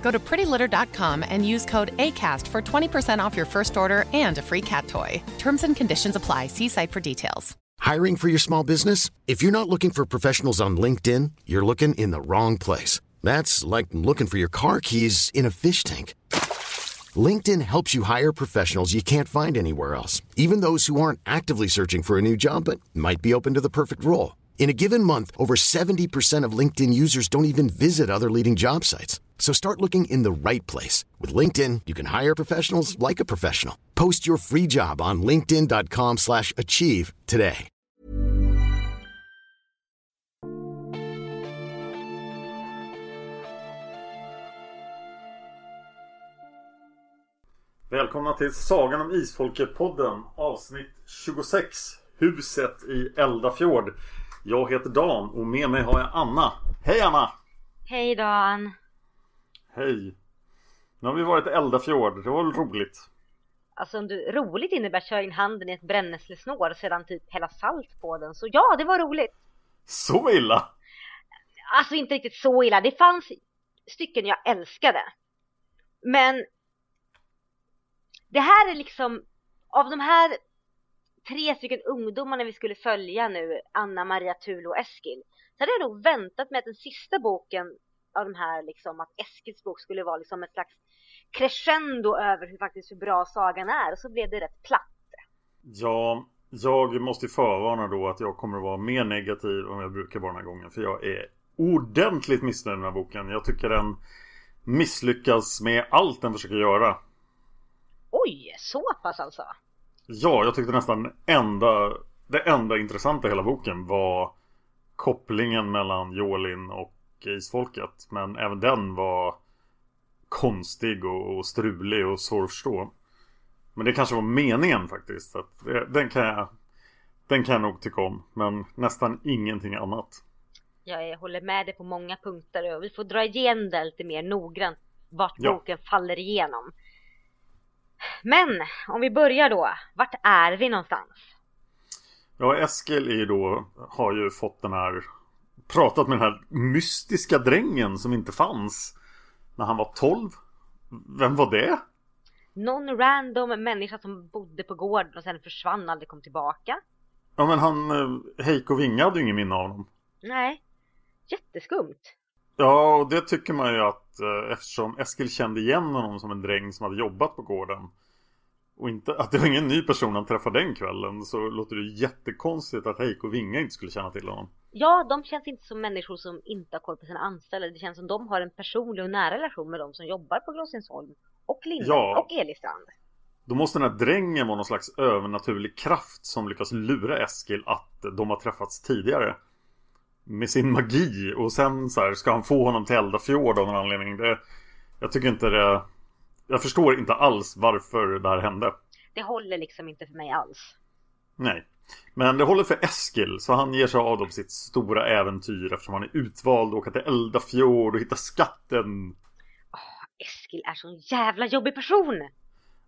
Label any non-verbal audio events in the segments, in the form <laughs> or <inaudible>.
Go to prettylitter.com and use code ACAST for 20% off your first order and a free cat toy. Terms and conditions apply. See site for details. Hiring for your small business? If you're not looking for professionals on LinkedIn, you're looking in the wrong place. That's like looking for your car keys in a fish tank. LinkedIn helps you hire professionals you can't find anywhere else, even those who aren't actively searching for a new job but might be open to the perfect role. In a given month, over 70% of LinkedIn users don't even visit other leading job sites. So start looking in the right place. With LinkedIn, you can hire professionals like a professional. Post your free job on linkedin.com slash achieve today. Välkomna till Sagan om Isfolket-podden avsnitt 26 Huset i Eldafjord Jag heter Dan och med mig har jag Anna Hej Anna! Hej Dan! Hej! Nu har vi varit i Eldafjord, det var väl roligt? Alltså om du roligt innebär att köra in handen i ett brännässlesnår och sedan typ hälla salt på den så ja, det var roligt! Så illa? Alltså inte riktigt så illa, det fanns stycken jag älskade Men det här är liksom av de här tre stycken ungdomarna vi skulle följa nu, Anna, Maria, Tulo och Eskil, så hade jag nog väntat mig att den sista boken av de här liksom, att Eskils bok skulle vara liksom ett slags crescendo över hur faktiskt hur bra sagan är och så blev det rätt platt. Ja, jag måste förvarna då att jag kommer att vara mer negativ än jag brukar vara den här gången för jag är ordentligt missnöjd med den här boken. Jag tycker den misslyckas med allt den försöker göra. Oj, så pass alltså? Ja, jag tyckte nästan enda, det enda intressanta i hela boken var kopplingen mellan Jolin och Isfolket. Men även den var konstig och, strulig och svår att förstå. Men det kanske var meningen faktiskt. Att det, den, kan jag, den kan jag nog tycka om. Men nästan ingenting annat. Jag håller med dig på många punkter och vi får dra igenom det lite mer noggrant. Vart ja. boken faller igenom. Men om vi börjar då, vart är vi någonstans? Ja, Eskil är ju då, har ju fått den här Pratat med den här mystiska drängen som inte fanns När han var 12 Vem var det? Någon random människa som bodde på gården och sen försvann och aldrig kom tillbaka. Ja men han, eh, Heiko Vinge hade ju ingen minne av honom Nej. Jätteskumt. Ja, och det tycker man ju att eh, eftersom Eskil kände igen honom som en dräng som hade jobbat på gården och inte, att det var ingen ny person han träffade den kvällen så låter det jättekonstigt att Heiko Vinga inte skulle känna till honom. Ja, de känns inte som människor som inte har koll på sina anställda. Det känns som de har en personlig och nära relation med de som jobbar på Gråsensholm och Linda ja. och Elistrand. Då måste den här drängen vara någon slags övernaturlig kraft som lyckas lura Eskil att de har träffats tidigare med sin magi och sen så här, ska han få honom till Eldafjord av någon anledning. Det, jag tycker inte det... Jag förstår inte alls varför det här hände. Det håller liksom inte för mig alls. Nej. Men det håller för Eskil, så han ger sig av på sitt stora äventyr eftersom han är utvald att åka till Eldafjord och hitta skatten. Oh, Eskil är så en jävla jobbig person!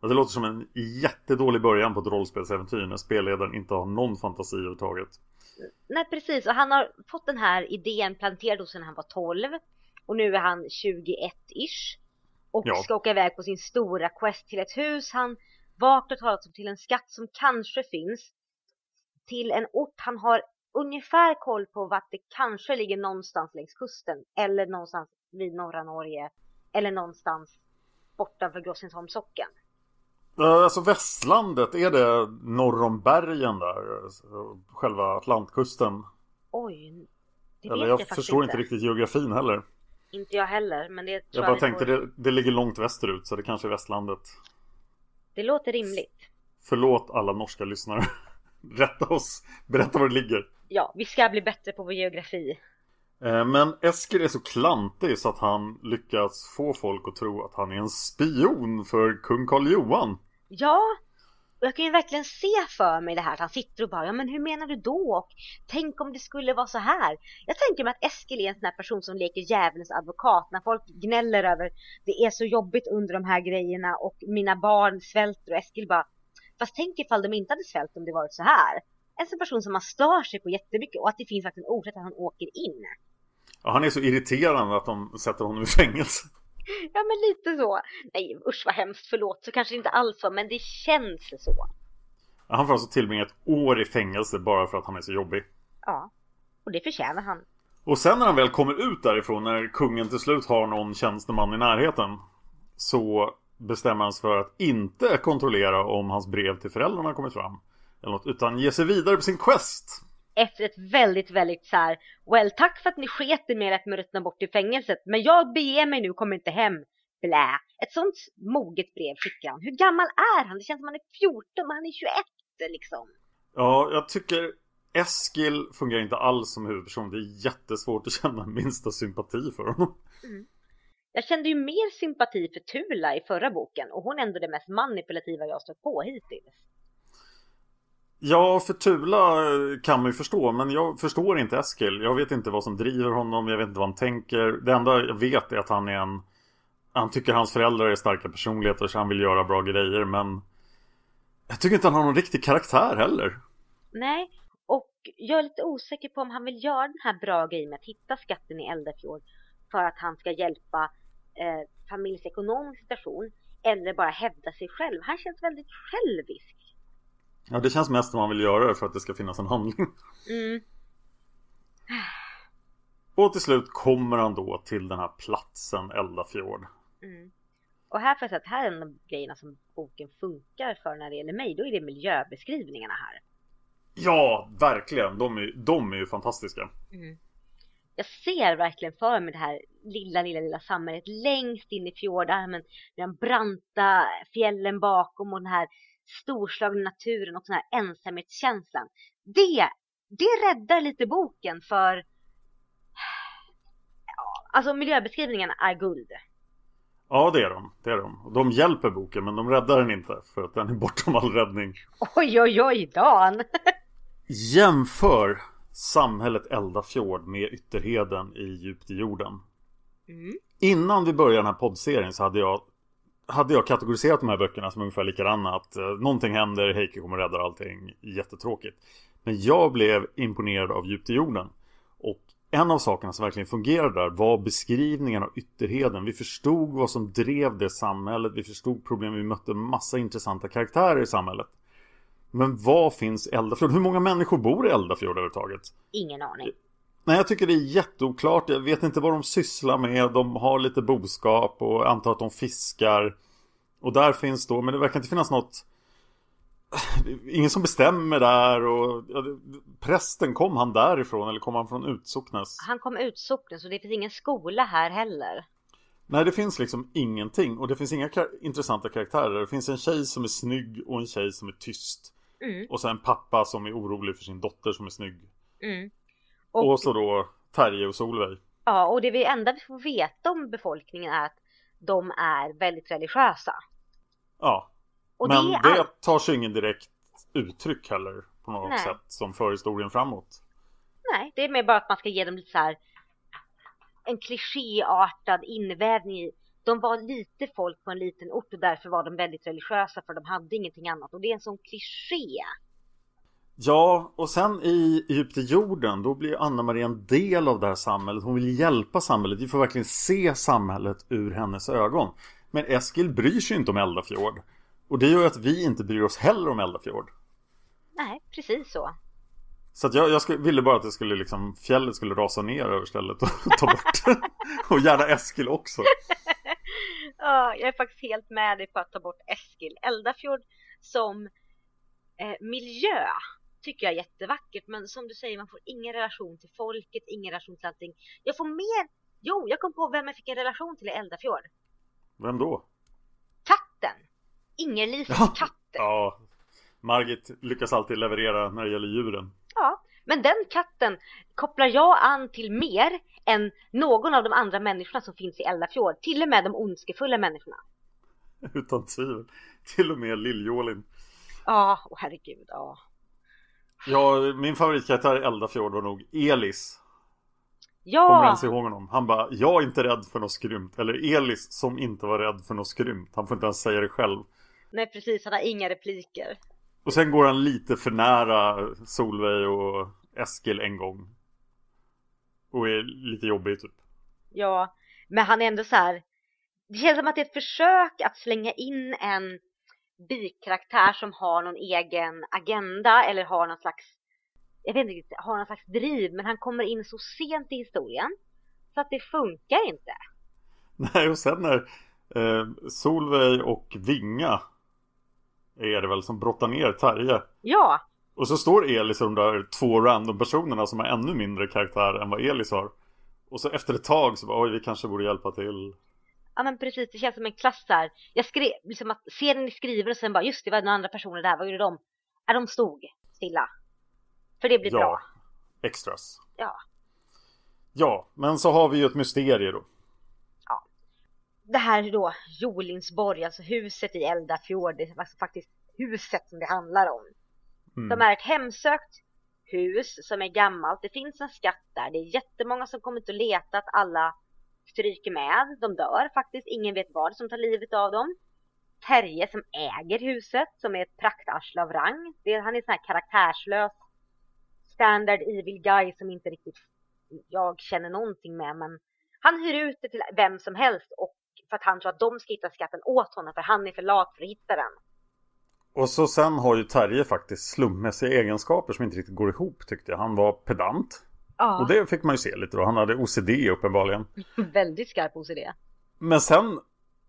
Ja, det låter som en jättedålig början på ett rollspelsäventyr när spelledaren inte har någon fantasi överhuvudtaget. Nej precis, och han har fått den här idén planterad hos när han var 12 och nu är han 21-ish och ja. ska åka iväg på sin stora quest till ett hus han vagt och talat till en skatt som kanske finns till en ort han har ungefär koll på vart det kanske ligger någonstans längs kusten eller någonstans vid norra Norge eller någonstans bortanför Grossensholms socken. Alltså västlandet, är det norr om bergen där? Själva Atlantkusten? Oj. Eller jag, jag förstår inte riktigt geografin heller. Inte jag heller, men det tror jag bara jag tänkte det, det ligger långt västerut så det kanske är västlandet. Det låter rimligt. Förlåt alla norska lyssnare. <laughs> Rätta oss, berätta var det ligger. Ja, vi ska bli bättre på vår geografi. Eh, men Eskil är så klantig så att han lyckas få folk att tro att han är en spion för kung Karl Johan. Ja, och jag kan ju verkligen se för mig det här att han sitter och bara, ja men hur menar du då? Och tänk om det skulle vara så här. Jag tänker mig att Eskil är en sån här person som leker djävulens advokat när folk gnäller över det är så jobbigt under de här grejerna och mina barn svälter och Eskil bara, fast tänk ifall de inte hade svält om det varit så här. En sån person som man stör sig på jättemycket och att det finns faktiskt en orsak att han åker in. Ja, han är så irriterande att de sätter honom i fängelse. <laughs> Ja men lite så. Nej usch vad hemskt, förlåt. Så kanske det inte alls så, men det känns så. Han får alltså tillbringa ett år i fängelse bara för att han är så jobbig. Ja, och det förtjänar han. Och sen när han väl kommer ut därifrån, när kungen till slut har någon tjänsteman i närheten. Så bestämmer han sig för att inte kontrollera om hans brev till föräldrarna har kommit fram. Eller något, utan ge sig vidare på sin quest efter ett väldigt, väldigt så här, well tack för att ni sket i mig att ruttna bort i fängelset, men jag beger mig nu, kommer inte hem, blä. Ett sånt moget brev skickar han. Hur gammal är han? Det känns som han är 14, men han är 21 liksom. Ja, jag tycker Eskil fungerar inte alls som huvudperson. Det är jättesvårt att känna minsta sympati för honom. Mm. Jag kände ju mer sympati för Tula i förra boken och hon är ändå det mest manipulativa jag stött på hittills. Ja, för Tula kan man ju förstå, men jag förstår inte Eskil. Jag vet inte vad som driver honom, jag vet inte vad han tänker. Det enda jag vet är att han är en... Han tycker hans föräldrar är starka personligheter så han vill göra bra grejer, men... Jag tycker inte han har någon riktig karaktär heller. Nej, och jag är lite osäker på om han vill göra den här bra grejen med att hitta skatten i Eldafjord för att han ska hjälpa eh, familjens ekonomiska situation eller bara hävda sig själv. Han känns väldigt självisk. Ja, det känns mest som man vill göra det för att det ska finnas en handling. Mm. Och till slut kommer han då till den här platsen Eldafjord. Mm. Och här får jag säga att här är en av grejerna som boken funkar för när det gäller mig. Då är det miljöbeskrivningarna här. Ja, verkligen. De är, de är ju fantastiska. Mm. Jag ser verkligen för mig det här lilla, lilla, lilla samhället längst in i fjordarmen. Med de branta fjällen bakom och den här storslagna naturen och den här ensamhetskänslan. Det, det räddar lite boken för alltså miljöbeskrivningarna är guld. Ja det är de, det är de. De hjälper boken men de räddar den inte för att den är bortom all räddning. Oj oj oj Dan! Jämför samhället Eldafjord med Ytterheden i Djupt i jorden. Mm. Innan vi började den här poddserien så hade jag hade jag kategoriserat de här böckerna som ungefär likadana. Att eh, någonting händer, Heike kommer rädda allting. Jättetråkigt. Men jag blev imponerad av Djupt i jorden. Och en av sakerna som verkligen fungerade där var beskrivningen av ytterheden. Vi förstod vad som drev det samhället. Vi förstod problem. Vi mötte massa intressanta karaktärer i samhället. Men vad finns Eldafjord? Hur många människor bor i Eldafjord överhuvudtaget? Ingen aning. Nej, jag tycker det är jätteoklart. Jag vet inte vad de sysslar med. De har lite boskap och antar att de fiskar. Och där finns då, men det verkar inte finnas något Ingen som bestämmer där och ja, Prästen, kom han därifrån eller kom han från Utsocknes? Han kom Utsocknes och det finns ingen skola här heller Nej det finns liksom ingenting och det finns inga kar intressanta karaktärer Det finns en tjej som är snygg och en tjej som är tyst mm. Och sen en pappa som är orolig för sin dotter som är snygg mm. Och, och så då Terje och Solveig. Ja, och det vi enda vi får veta om befolkningen är att de är väldigt religiösa. Ja. Och Men det, det tar sig ingen direkt uttryck heller på något Nej. sätt som för historien framåt. Nej, det är mer bara att man ska ge dem lite så här en klichéartad invävning i. De var lite folk på en liten ort och därför var de väldigt religiösa för de hade ingenting annat. Och det är en sån kliché. Ja, och sen i Djupt i jorden då blir Anna-Maria en del av det här samhället. Hon vill hjälpa samhället. Vi får verkligen se samhället ur hennes ögon. Men Eskil bryr sig inte om Eldafjord. Och det gör att vi inte bryr oss heller om Eldafjord. Nej, precis så. Så att jag, jag skulle, ville bara att det skulle liksom, fjället skulle rasa ner över stället och <laughs> ta bort Och gärna Eskil också. <laughs> ja, jag är faktiskt helt med dig på att ta bort Eskil. Eldafjord som eh, miljö tycker jag är jättevackert. Men som du säger, man får ingen relation till folket, ingen relation till allting. Jag får mer... Jo, jag kom på vem jag fick en relation till i Eldafjord. Vem då? Katten! Inger-Lises Ja. katt. Ja, Margit lyckas alltid leverera när det gäller djuren. Ja, men den katten kopplar jag an till mer än någon av de andra människorna som finns i Eldafjord. Till och med de ondskefulla människorna. <laughs> Utan tvivel. Till och med Lill-Jolin. Ja, åh herregud, ja. Ja, min favoritkaraktär i Eldafjord var nog Elis. Kommer Ja, ens ihåg honom? Han bara, jag är inte rädd för något skrymt. Eller Elis som inte var rädd för något skrymt. Han får inte ens säga det själv. nej precis, han har inga repliker. Och sen går han lite för nära Solveig och Eskil en gång. Och är lite jobbig typ. Ja, men han är ändå så här. Det känns som att det är ett försök att slänga in en bikaraktär som har någon egen agenda eller har någon slags, jag vet inte har någon slags driv, men han kommer in så sent i historien så att det funkar inte. Nej, och sen när eh, Solveig och Vinga är det väl som brottar ner Terje. Ja, Och så står Elis och de där två random personerna som har ännu mindre karaktär än vad Elis har. Och så efter ett tag så bara, oj vi kanske borde hjälpa till. Ja men precis, det känns som en klass här. Jag skrev, liksom att serien är skriven och sen bara, just det, var några andra personer där, vad gjorde de? Ja, de stod stilla. För det blir ja, bra. extras. Ja. Ja, men så har vi ju ett mysterium då. det här då, Jolinsborg, alltså huset i Eldafjord, det är alltså faktiskt huset som det handlar om. Mm. De är ett hemsökt hus som är gammalt, det finns en skatt där, det är jättemånga som kommit och letat, alla stryker med, de dör faktiskt, ingen vet vad som tar livet av dem. Terje som äger huset, som är ett praktarsle av rang, det, han är sån här karaktärslös standard evil guy som inte riktigt jag känner någonting med, men han hyr ut det till vem som helst och för att han tror att de ska hitta skatten åt honom för han är för lat för att hitta den. Och så sen har ju Terje faktiskt slummässiga egenskaper som inte riktigt går ihop tyckte jag. Han var pedant. Ja, Och det fick man ju se lite då. Han hade OCD uppenbarligen. <laughs> väldigt skarp OCD. Men sen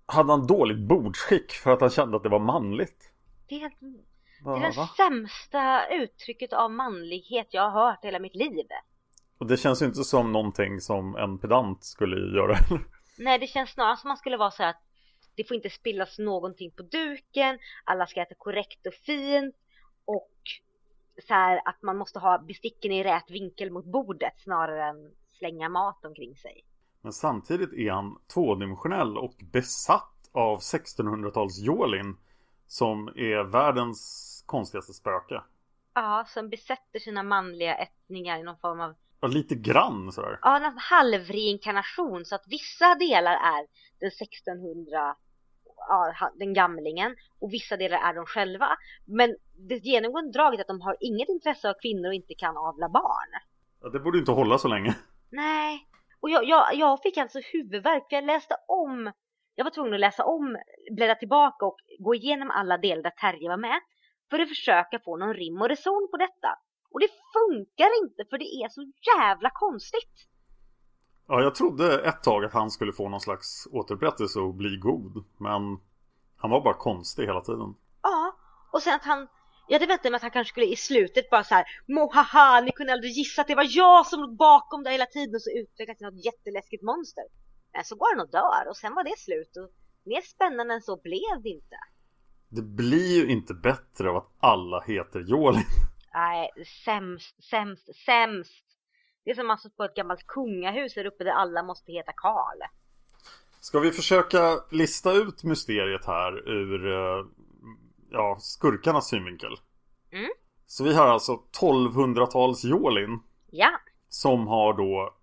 hade han dåligt bordsskick för att han kände att det var manligt. Det är, Va, det är det sämsta uttrycket av manlighet jag har hört hela mitt liv. Och det känns ju inte som någonting som en pedant skulle göra. <laughs> Nej, det känns snarare som man skulle vara så här att det får inte spillas någonting på duken, alla ska äta korrekt och fint så här att man måste ha besticken i rätt vinkel mot bordet snarare än slänga mat omkring sig. Men samtidigt är han tvådimensionell och besatt av 1600-tals Jolin. Som är världens konstigaste spöke. Ja, som besätter sina manliga ättningar i någon form av Och lite grann sådär. ja, en halvreinkarnation så att vissa delar är den 1600 ja, den gamlingen och vissa delar är de själva. Men det genomgående draget är att de har inget intresse av kvinnor och inte kan avla barn. Ja, det borde inte hålla så länge. Nej, och jag, jag, jag fick alltså huvudvärk för jag läste om, jag var tvungen att läsa om, bläddra tillbaka och gå igenom alla delar där Terje var med för att försöka få någon rim och reson på detta. Och det funkar inte för det är så jävla konstigt. Ja, jag trodde ett tag att han skulle få någon slags återupprättelse och bli god. Men han var bara konstig hela tiden. Ja, och sen att han, jag hade väntat mig att han kanske skulle i slutet bara så här, mohaha, ni kunde aldrig gissa att det var jag som låg bakom det hela tiden och så utvecklas till något jätteläskigt monster. Men så går han och dör och sen var det slut och mer spännande än så blev det inte. Det blir ju inte bättre av att alla heter Jolin. Nej, sämst, sämst, sämst. Det är som alltså på ett gammalt kungahus där uppe där alla måste heta Karl. Ska vi försöka lista ut mysteriet här ur eh, ja, skurkarnas synvinkel? Mm. Så vi har alltså 1200-tals Jolin Ja, som har då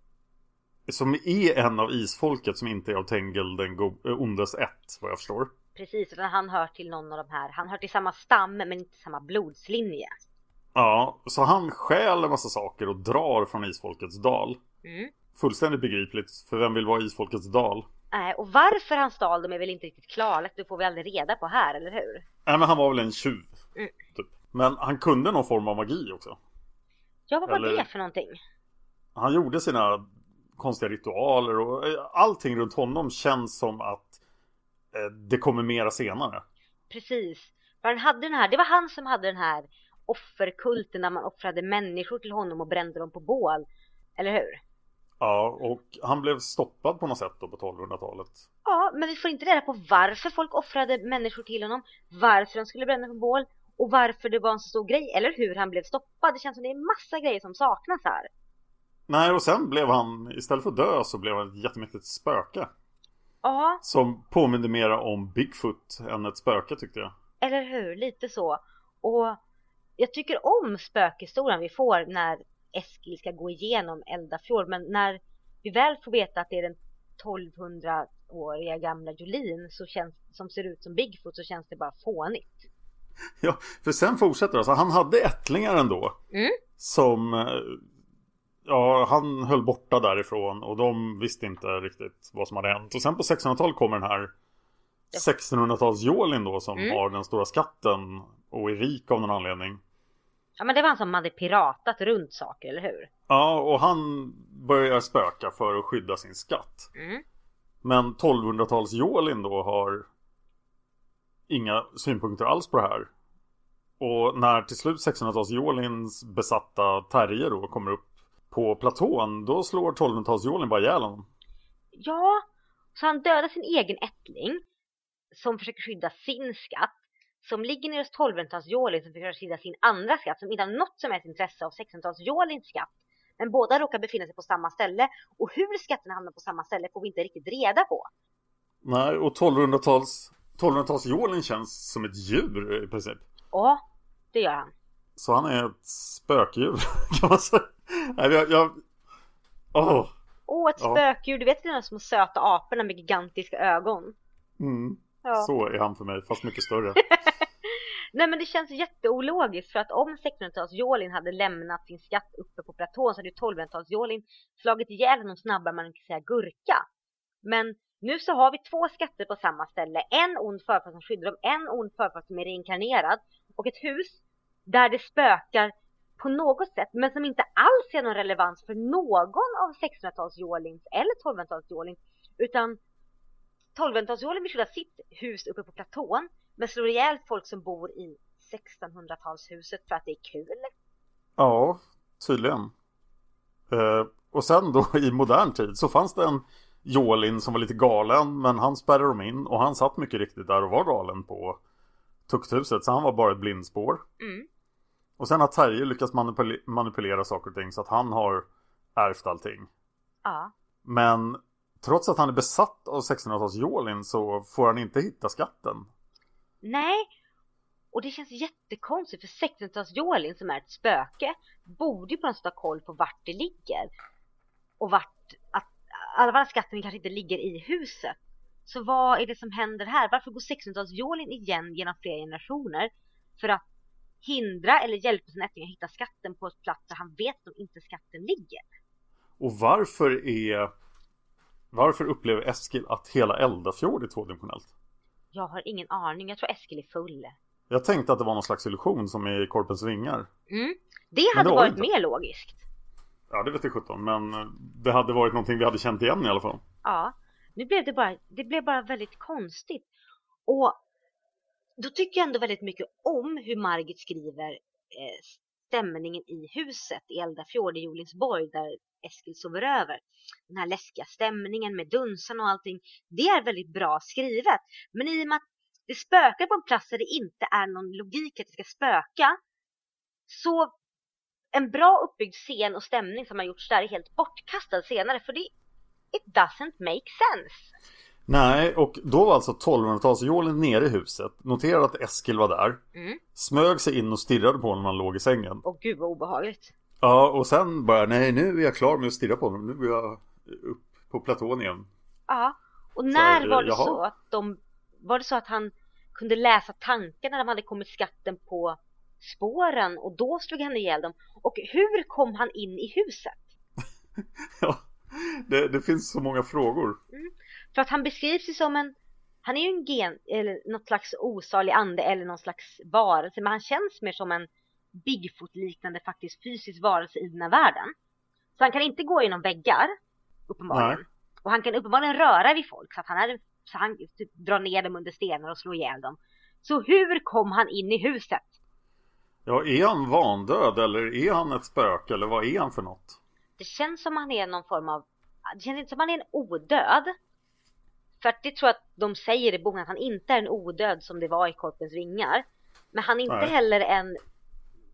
som är en av isfolket som inte är av Tengel den eh, ondes ett vad jag förstår. precis. Utan han hör till någon av de här. Han hör till samma stam men inte samma blodslinje. Ja, så han stjäl en massa saker och drar från isfolkets dal. Mm. Fullständigt begripligt, för vem vill vara isfolkets dal? Nej, och varför han stal dem är väl inte riktigt klarlagt. Det får vi aldrig reda på här, eller hur? Nej men han var väl en tjuv. Mm. Typ. Men han kunde någon form av magi också. Ja, vad var Eller- det för någonting? Han gjorde sina konstiga ritualer och eh, allting runt honom känns som att eh, det kommer mera senare. Precis. För han hade den här, det var han som hade den här offerkulten där man offrade människor till honom och brände dem på bål. Eller hur? Ja, och han blev stoppad på något sätt då på 1200-talet. Ja, men vi får inte reda på varför folk offrade människor till honom, varför de skulle bränna på bål och varför det var en så stor grej, eller hur han blev stoppad. Det känns som det är massa grejer som saknas här. Nej, och sen blev han, istället för att dö så blev han ett jättemäktigt spöke. Ja. Som påminde mera om Bigfoot än ett spöke tyckte jag. Eller hur, lite så. Och jag tycker om spökhistorien vi får när Eskil ska gå igenom Eldafjord. Men när vi väl får veta att det är den 1200-åriga gamla Jolin så känns, som ser ut som Bigfoot så känns det bara fånigt. Ja, för sen fortsätter det. Alltså, han hade ättlingar ändå. Mm. Som eh, Ja, han höll borta därifrån och de visste inte riktigt vad som hade hänt. Och sen på 1600-talet kommer den här 1600-tals-Jolin då som mm. har den stora skatten och är rik av någon anledning. Ja men det var han som hade piratat runt saker, eller hur? Ja, och han börjar spöka för att skydda sin skatt. Mm. Men 1200-tals-Jolin då har inga synpunkter alls på det här. Och när till slut 1600-tals-Jolins besatta terrier då kommer upp på platån, då slår 1200-talsjålen bara ihjäl honom. Ja, så han dödar sin egen ättling som försöker skydda sin skatt som ligger nere hos 1200-talsjålin som försöker skydda sin andra skatt som inte har något som helst intresse av 1600-talsjålins skatt. Men båda råkar befinna sig på samma ställe och hur skatterna hamnar på samma ställe får vi inte riktigt reda på. Nej, och 1200-tals 1200-talsjålen känns som ett djur i princip. Ja, det gör han. Så han är ett spökdjur <laughs> kan man säga. Nej, jag... jag... Åh! Åh, ett spökdjur. Du vet de små söta aporna med gigantiska ögon. Mm. Ja. Så är han för mig, fast mycket större. <laughs> Nej men det känns jätteologiskt för att om 1600-talsjolin hade lämnat sin skatt uppe på platån så hade ju 1200-talsjolin slagit ihjäl honom snabbare än man kan säga gurka. Men nu så har vi två skatter på samma ställe. En ond förfar som skyddar dem, en ond förfar som är reinkarnerad och ett hus där det spökar på något sätt, men som inte alls är någon relevans för någon av 1600-talsjolins eller 1200-talsjolins. utan 1200-talsjolin vill skydda sitt hus uppe på platån, men slår ihjäl folk som bor i 1600-talshuset för att det är kul. Ja, tydligen. Eh, och sen då <laughs> i modern tid så fanns det en Jolin som var lite galen, men han spärrade dem in och han satt mycket riktigt där och var galen på tukthuset, så han var bara ett blindspår. Mm. Och sen har Terje lyckats manipulera, manipulera saker och ting så att han har ärvt allting. Ja. Men trots att han är besatt av 1600-tals så får han inte hitta skatten. Nej, och det känns jättekonstigt för 1600-tals som är ett spöke borde ju på något sätt ha koll på vart det ligger. Och vart, att alla skatten kanske inte ligger i huset. Så vad är det som händer här? Varför går 1600-tals igen genom flera generationer? För att hindra eller hjälpa sin ättling att hitta skatten på ett plats där han vet att inte skatten ligger. Och varför är varför upplever Eskil att hela Eldafjord är tvådimensionellt? Jag har ingen aning, jag tror Eskil är full. Jag tänkte att det var någon slags illusion som i Korpens vingar. Mm. Det hade det varit inte. mer logiskt. Ja, det vet jag sjutton, men det hade varit någonting vi hade känt igen i alla fall. Ja, nu blev det bara, det blev bara väldigt konstigt. Och då tycker jag ändå väldigt mycket om hur Margit skriver eh, stämningen i huset i Eldafjord i Jolingsborg där Eskil sover över. Den här läskiga stämningen med dunsan och allting. Det är väldigt bra skrivet. Men i och med att det spökar på en plats där det inte är någon logik att det ska spöka. Så en bra uppbyggd scen och stämning som har gjorts där är helt bortkastad senare. För det it doesn't make sense. Nej, och då var alltså 1200-talsjålen nere i huset. Noterade att Eskil var där. Mm. Smög sig in och stirrade på honom när han låg i sängen. Åh gud vad obehagligt. Ja, och sen bara, nej nu är jag klar med att stirra på honom. Nu är jag upp på platån igen. Ja, och när så, var det jaha. så att de, var det så att han kunde läsa tankarna när de hade kommit skatten på spåren och då slog han ihjäl dem? Och hur kom han in i huset? <laughs> ja, det, det, finns så många frågor. Mm. För att han beskrivs ju som en, han är ju en gen, eller något slags osalig ande eller någon slags varelse, men han känns mer som en Bigfoot-liknande faktiskt fysisk varelse i den här världen. Så han kan inte gå genom väggar, uppenbarligen. Nej. Och han kan uppenbarligen röra vid folk, så att han, är, så han typ drar ner dem under stenar och slår ihjäl dem. Så hur kom han in i huset? Ja, är han vandöd eller är han ett spöke eller vad är han för något? Det känns som han är någon form av, det känns inte som han är en odöd. För att det tror jag att de säger i boken att han inte är en odöd som det var i Korpens vingar. Men han är inte Nej. heller en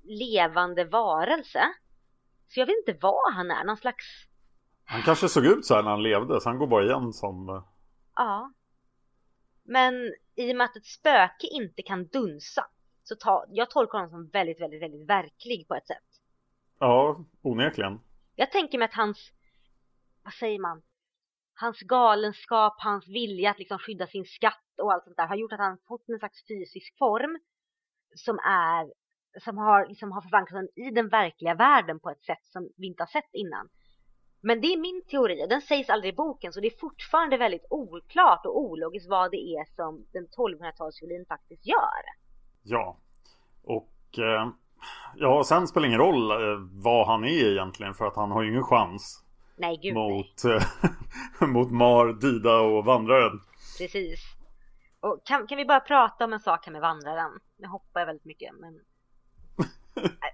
levande varelse. Så jag vet inte vad han är, någon slags... Han kanske såg ut så här när han levde, så han går bara igen som... Ja. Men i och med att ett spöke inte kan dunsa så ta, jag tolkar honom som väldigt, väldigt, väldigt verklig på ett sätt. Ja, onekligen. Jag tänker mig att hans, vad säger man, hans galenskap, hans vilja att liksom skydda sin skatt och allt sånt där har gjort att han fått en slags fysisk form som är, som har, liksom har förankrats i den verkliga världen på ett sätt som vi inte har sett innan. Men det är min teori, och den sägs aldrig i boken så det är fortfarande väldigt oklart och ologiskt vad det är som den 1200-talsviolin faktiskt gör. Ja, och eh, ja, sen spelar det ingen roll eh, vad han är egentligen för att han har ju ingen chans. Nej, gud mot, nej. <laughs> mot Mar, Dida och Vandraren. Precis. Och kan, kan vi bara prata om en sak här med Vandraren? Nu hoppar jag väldigt mycket, men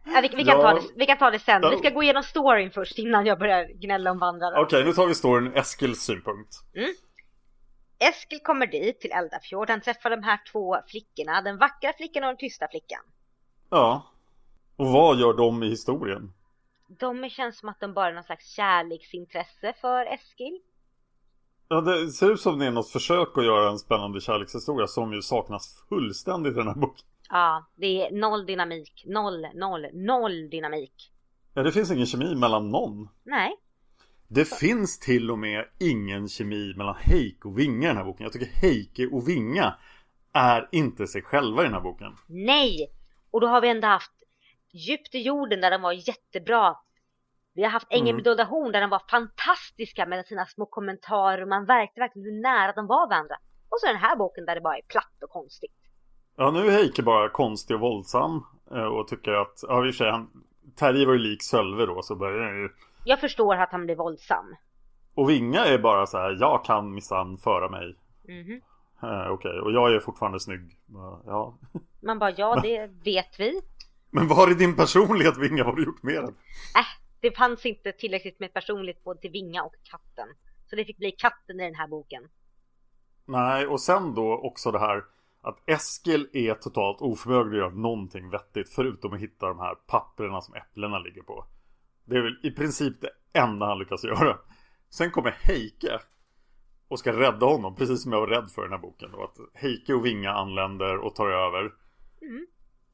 Ja, <laughs> vi, vi, kan ja. ta det, vi kan ta det sen. Vi ska gå igenom storyn först innan jag börjar gnälla om vandraren. Okej, okay, nu tar vi storyn Eskils synpunkt. Mm. Eskil kommer dit till Eldafjord. Han träffar de här två flickorna. Den vackra flickan och den tysta flickan. Ja. Och vad gör de i historien? De känns som att de bara är någon slags kärleksintresse för Eskil. Ja, det ser ut som det är något försök att göra en spännande kärlekshistoria som ju saknas fullständigt i den här boken. Ja, det är noll dynamik. Noll, noll, noll dynamik. Ja, det finns ingen kemi mellan någon. Nej. Det finns till och med ingen kemi mellan Heike och Vinga i den här boken. Jag tycker Heike och Vinga är inte sig själva i den här boken. Nej! Och då har vi ändå haft Djupt i jorden där de var jättebra. Vi har haft Ängen mm. med dolda horn där de var fantastiska med sina små kommentarer och man märkte verkligen hur nära de var varandra. Och så den här boken där det bara är platt och konstigt. Ja, nu är Heike bara konstig och våldsam eh, och tycker att, ja i och för sig, han, Terje var ju lik Sölve då så börjar ju... Jag förstår att han blir våldsam. Och Vinga är bara så här, jag kan minsann föra mig. Mm -hmm. eh, Okej, okay. och jag är fortfarande snygg. Ja. Man bara, ja <laughs> det vet vi. Men var är din personlighet Vinga? Vad har du gjort med den? Äh, det fanns inte tillräckligt med personlighet både till Vinga och katten. Så det fick bli katten i den här boken. Nej, och sen då också det här att Eskil är totalt oförmögen att göra någonting vettigt förutom att hitta de här papperna som äpplena ligger på. Det är väl i princip det enda han lyckas göra. Sen kommer Heike och ska rädda honom, precis som jag var rädd för i den här boken. Då, att Heike och Vinga anländer och tar över. Mm.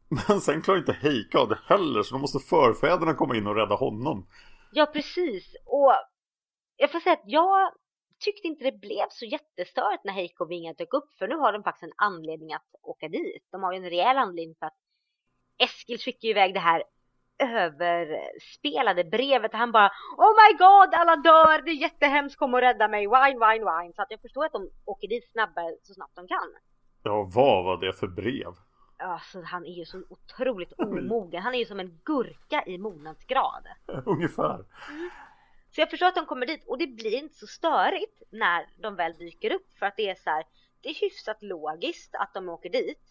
Men sen klarar inte Heike av det heller, så då måste förfäderna komma in och rädda honom. Ja, precis. Och jag får säga att jag tyckte inte det blev så jättestört när Heiko och Vinga dök upp för nu har de faktiskt en anledning att åka dit. De har ju en rejäl anledning för att Eskil skickar iväg det här överspelade brevet han bara Oh my god, alla dör, det är jättehemskt, kom och rädda mig, wine, wine, wine. Så att jag förstår att de åker dit snabbare, så snabbt de kan. Ja, vad var det för brev? Alltså han är ju så otroligt omogen. Han är ju som en gurka i mognadsgrad. <laughs> Ungefär. Mm. Så jag förstår att de kommer dit och det blir inte så störigt när de väl dyker upp för att det är så här, det är hyfsat logiskt att de åker dit.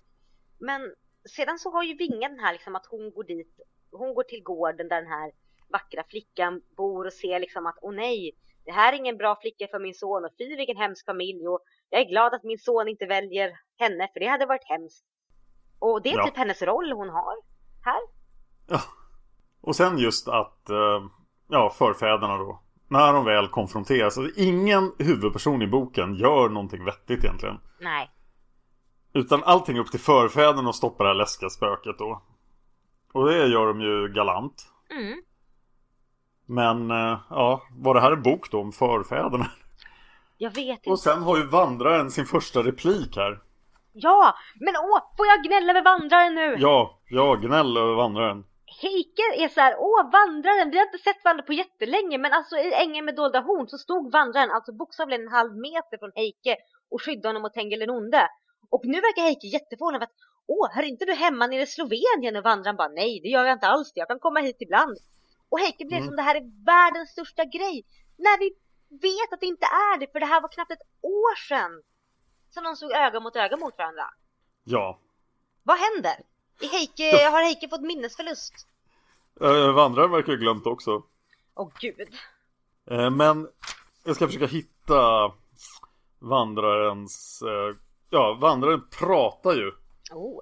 Men sedan så har ju Vinga den här liksom att hon går dit, hon går till gården där den här vackra flickan bor och ser liksom att åh nej, det här är ingen bra flicka för min son och fy vilken hemsk familj och jag är glad att min son inte väljer henne för det hade varit hemskt. Och det är ja. typ hennes roll hon har här. Ja. Och sen just att uh ja, förfäderna då. När de väl konfronteras. Alltså, ingen huvudperson i boken gör någonting vettigt egentligen. Nej. Utan allting upp till förfäderna att stoppa det här läskiga spöket då. Och det gör de ju galant. Mm. Men eh, ja, var det här en bok då om förfäderna? Jag vet inte. Och sen har ju vandraren sin första replik här. Ja, men åh, får jag gnälla över vandraren nu? Ja, ja, gnäll över vandraren. Heike är så här, åh vandraren, vi har inte sett varandra på jättelänge men alltså i ängen med dolda horn så stod vandraren alltså bokstavligen en halv meter från Heike och skyddade honom mot Tengil den onde. Och nu verkar Heike jätteförvånad för att, åh, hör inte du hemma nere i Slovenien? Och vandraren bara, nej det gör jag inte alls, jag kan komma hit ibland. Och Heike blir mm. som det här är världens största grej. När vi vet att det inte är det, för det här var knappt ett år sedan som de såg öga mot öga mot varandra. Ja. Vad händer? Heike, har Heike fått minnesförlust? Uh, vandraren verkar ha glömt också. Åh oh, gud. Uh, men jag ska försöka hitta vandrarens... Uh, ja, vandraren pratar ju. Oh.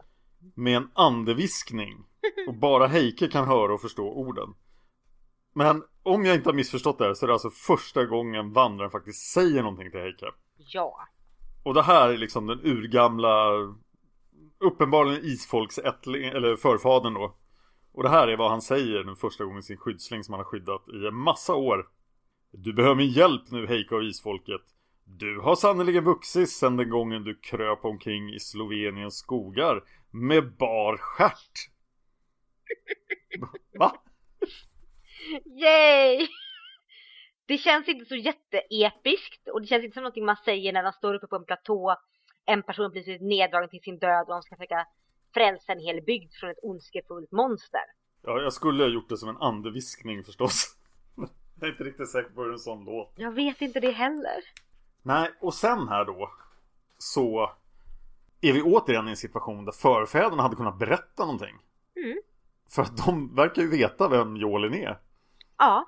Med en andeviskning. <laughs> Och bara Heike kan höra och förstå orden. Men om jag inte har missförstått det här så är det alltså första gången vandraren faktiskt säger någonting till Heike. Ja. Och det här är liksom den urgamla Uppenbarligen isfolksättling, eller förfadern då Och det här är vad han säger den första gången sin skyddsling som han har skyddat i en massa år Du behöver min hjälp nu Heike och isfolket Du har sannerligen vuxit sedan den gången du kröp omkring i Sloveniens skogar Med bar stjärt <laughs> Va? Yay! Det känns inte så jätteepiskt och det känns inte som någonting man säger när man står uppe på en platå en person blir neddragen till sin död och de ska försöka frälsa en hel bygd från ett ondskefullt monster. Ja, jag skulle ha gjort det som en andeviskning förstås. <laughs> jag är inte riktigt säker på hur en sån låt. Jag vet inte det heller. Nej, och sen här då så är vi återigen i en situation där förfäderna hade kunnat berätta någonting. Mm. För att de verkar ju veta vem Jolin är. Ja.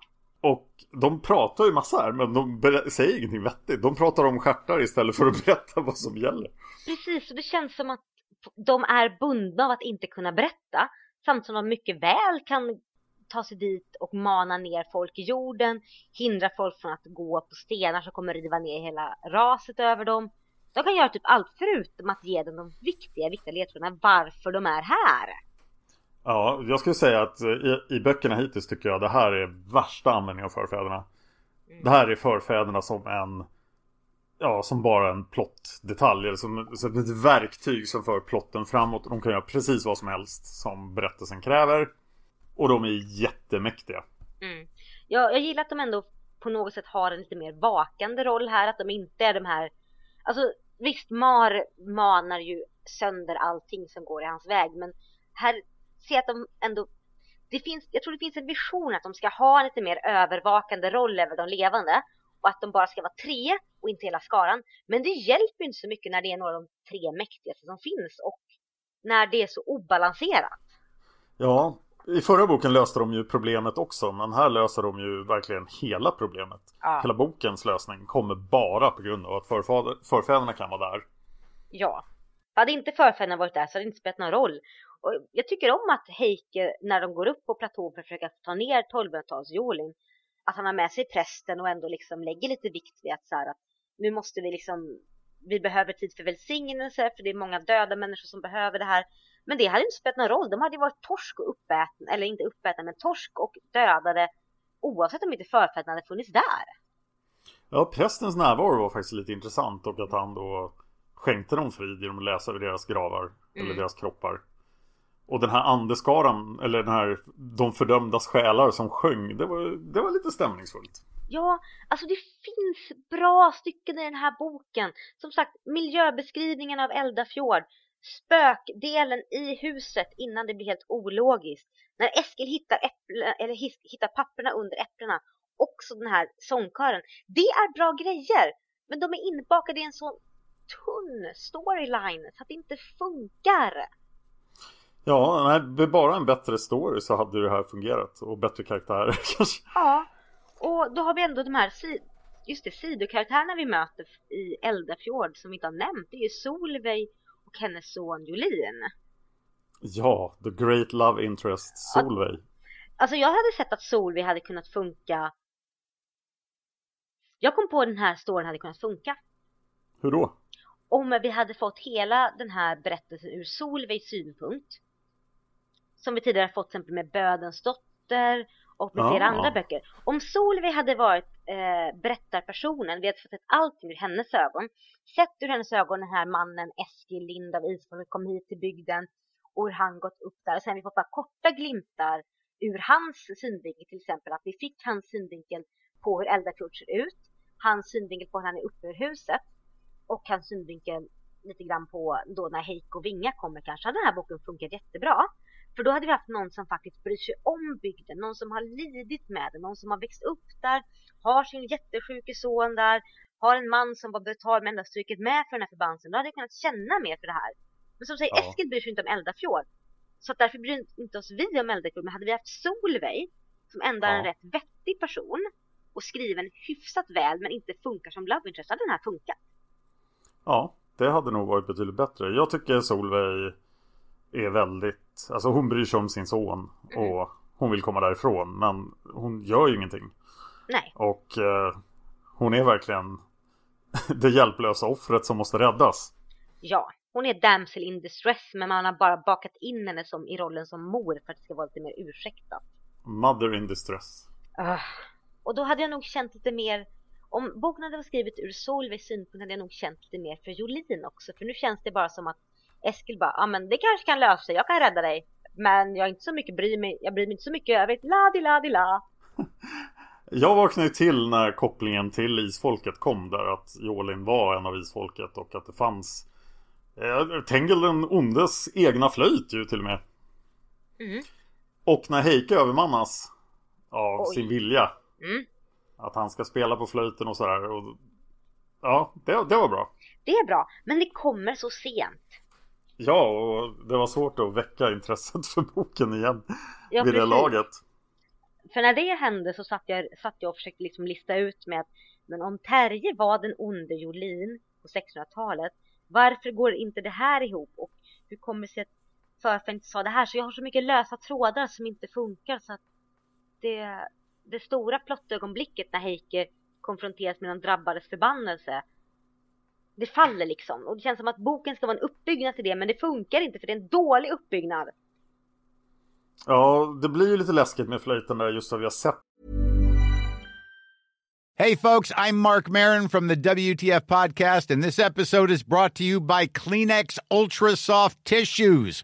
Och de pratar ju massa här men de säger ingenting vettigt. De pratar om stjärtar istället för att <laughs> berätta vad som gäller. Precis, och det känns som att de är bundna av att inte kunna berätta. Samtidigt som de mycket väl kan ta sig dit och mana ner folk i jorden. Hindra folk från att gå på stenar som kommer riva ner hela raset över dem. De kan göra typ allt förutom att ge dem de viktiga, viktiga ledtrådarna varför de är här. Ja, jag skulle säga att eh, i, i böckerna hittills tycker jag det här är värsta användningen av förfäderna. Mm. Det här är förfäderna som en Ja, som bara en plottdetalj eller som, som ett verktyg som för plotten framåt. De kan göra precis vad som helst som berättelsen kräver. Och de är jättemäktiga. Mm. Ja, jag gillar att de ändå på något sätt har en lite mer vakande roll här. Att de inte är de här... Alltså visst, Mar manar ju sönder allting som går i hans väg. Men här se att de ändå det finns, jag tror det finns en vision att de ska ha en lite mer övervakande roll över de levande och att de bara ska vara tre och inte hela skaran. Men det hjälper inte så mycket när det är några av de tre mäktigaste som finns och när det är så obalanserat. Ja, i förra boken löste de ju problemet också men här löser de ju verkligen hela problemet. Ja. Hela bokens lösning kommer bara på grund av att förfäderna kan vara där. Ja. Hade inte förfäderna varit där så hade det inte spelat någon roll. Och jag tycker om att Heike, när de går upp på platån för att försöka ta ner 1200-talsjolin, att han har med sig prästen och ändå liksom lägger lite vikt vid att så här, att nu måste vi liksom, vi behöver tid för välsignelse för det är många döda människor som behöver det här. Men det hade inte spelat någon roll, de hade ju varit torsk och uppätna, eller inte uppätna, men torsk och dödade oavsett om inte förfäderna hade funnits där. Ja, prästens närvaro var faktiskt lite intressant och att han då skänkte dem frid genom att läsa över deras gravar mm. eller deras kroppar. Och den här andeskaran, eller den här De fördömdas själar som sjöng, det var, det var lite stämningsfullt. Ja, alltså det finns bra stycken i den här boken. Som sagt, miljöbeskrivningen av Eldafjord. Spökdelen i huset innan det blir helt ologiskt. När Eskil hittar, äpple, eller hittar papperna under äpplena. Också den här sångkören. Det är bra grejer. Men de är inbakade i en så tunn storyline så att det inte funkar. Ja, nej, bara en bättre story så hade det här fungerat. Och bättre karaktärer <laughs> kanske. Ja, och då har vi ändå de här just det, sidokaraktärerna vi möter i Eldafjord som vi inte har nämnt. Det är ju Solveig och hennes son Jolin. Ja, the great love interest Solveig. Alltså jag hade sett att Solveig hade kunnat funka. Jag kom på den här storyn hade kunnat funka. Hur då? Om vi hade fått hela den här berättelsen ur Solveigs synpunkt som vi tidigare fått till exempel med Bödens dotter och med flera andra böcker. Om Solveig hade varit eh, berättarpersonen, vi hade fått sett allting ur hennes ögon. Sett ur hennes ögon den här mannen Eskil Lind av Isfolket kom hit till bygden och hur han gått upp där. Och sen har vi fått bara korta glimtar ur hans synvinkel till exempel. Att vi fick hans synvinkel på hur Eldafjord ser ut. Hans synvinkel på hur han är uppe ur huset. Och hans synvinkel lite grann på då när Heiko Vinga kommer kanske. hade den här boken funkat jättebra. För då hade vi haft någon som faktiskt bryr sig om bygden, någon som har lidit med det, någon som har växt upp där, har sin jättesjuke son där, har en man som var betald med enda stryket med för den här förbannelsen. Då hade jag kunnat känna mer för det här. Men som säger, ja. Eskil bryr sig inte om Eldafjord. Så att därför bryr inte oss vi om Eldeklubben. Men hade vi haft Solveig, som ändå är en rätt vettig person och skriven hyfsat väl men inte funkar som love interest, hade den här funkat. Ja, det hade nog varit betydligt bättre. Jag tycker Solveig är väldigt, alltså hon bryr sig om sin son mm. och hon vill komma därifrån men hon gör ju ingenting. Nej. Och eh, hon är verkligen <laughs> det hjälplösa offret som måste räddas. Ja, hon är damsel in distress men man har bara bakat in henne som, i rollen som mor för att det ska vara lite mer ursäktat. Mother in distress. Uh, och då hade jag nog känt lite mer om boken hade varit skrivet ur Solveigs synpunkt hade jag nog känt lite mer för Jolin också. För nu känns det bara som att Eskil bara, ja ah, men det kanske kan lösa sig, jag kan rädda dig. Men jag är inte så mycket bryr mig, jag bryr mig inte så mycket över la di la di la. <laughs> Jag vaknade till när kopplingen till isfolket kom där att Jolin var en av isfolket och att det fanns eh, Tengel den ondes egna flöjt ju till och med. Mm. Och när Heike övermannas av Oj. sin vilja. Mm. Att han ska spela på flöjten och sådär. Och, ja, det, det var bra. Det är bra, men det kommer så sent. Ja, och det var svårt att väcka intresset för boken igen ja, vid precis. det laget. För när det hände så satt jag, satt jag och försökte liksom lista ut med att men om Terje var den onde Jolin på 1600-talet, varför går inte det här ihop? Och hur kommer det sig att förfar inte sa det här? Så jag har så mycket lösa trådar som inte funkar så att det, det stora plottögonblicket när Heike konfronteras med den drabbades förbannelse det faller liksom. Och det känns som att boken ska vara en uppbyggnad till det, men det funkar inte för det är en dålig uppbyggnad. Ja, det blir ju lite läskigt med flöjten där just som vi har sett. Hey folks, I'm Mark Marin from the WTF podcast and this episode is brought to you by Kleenex Ultra Soft Tissues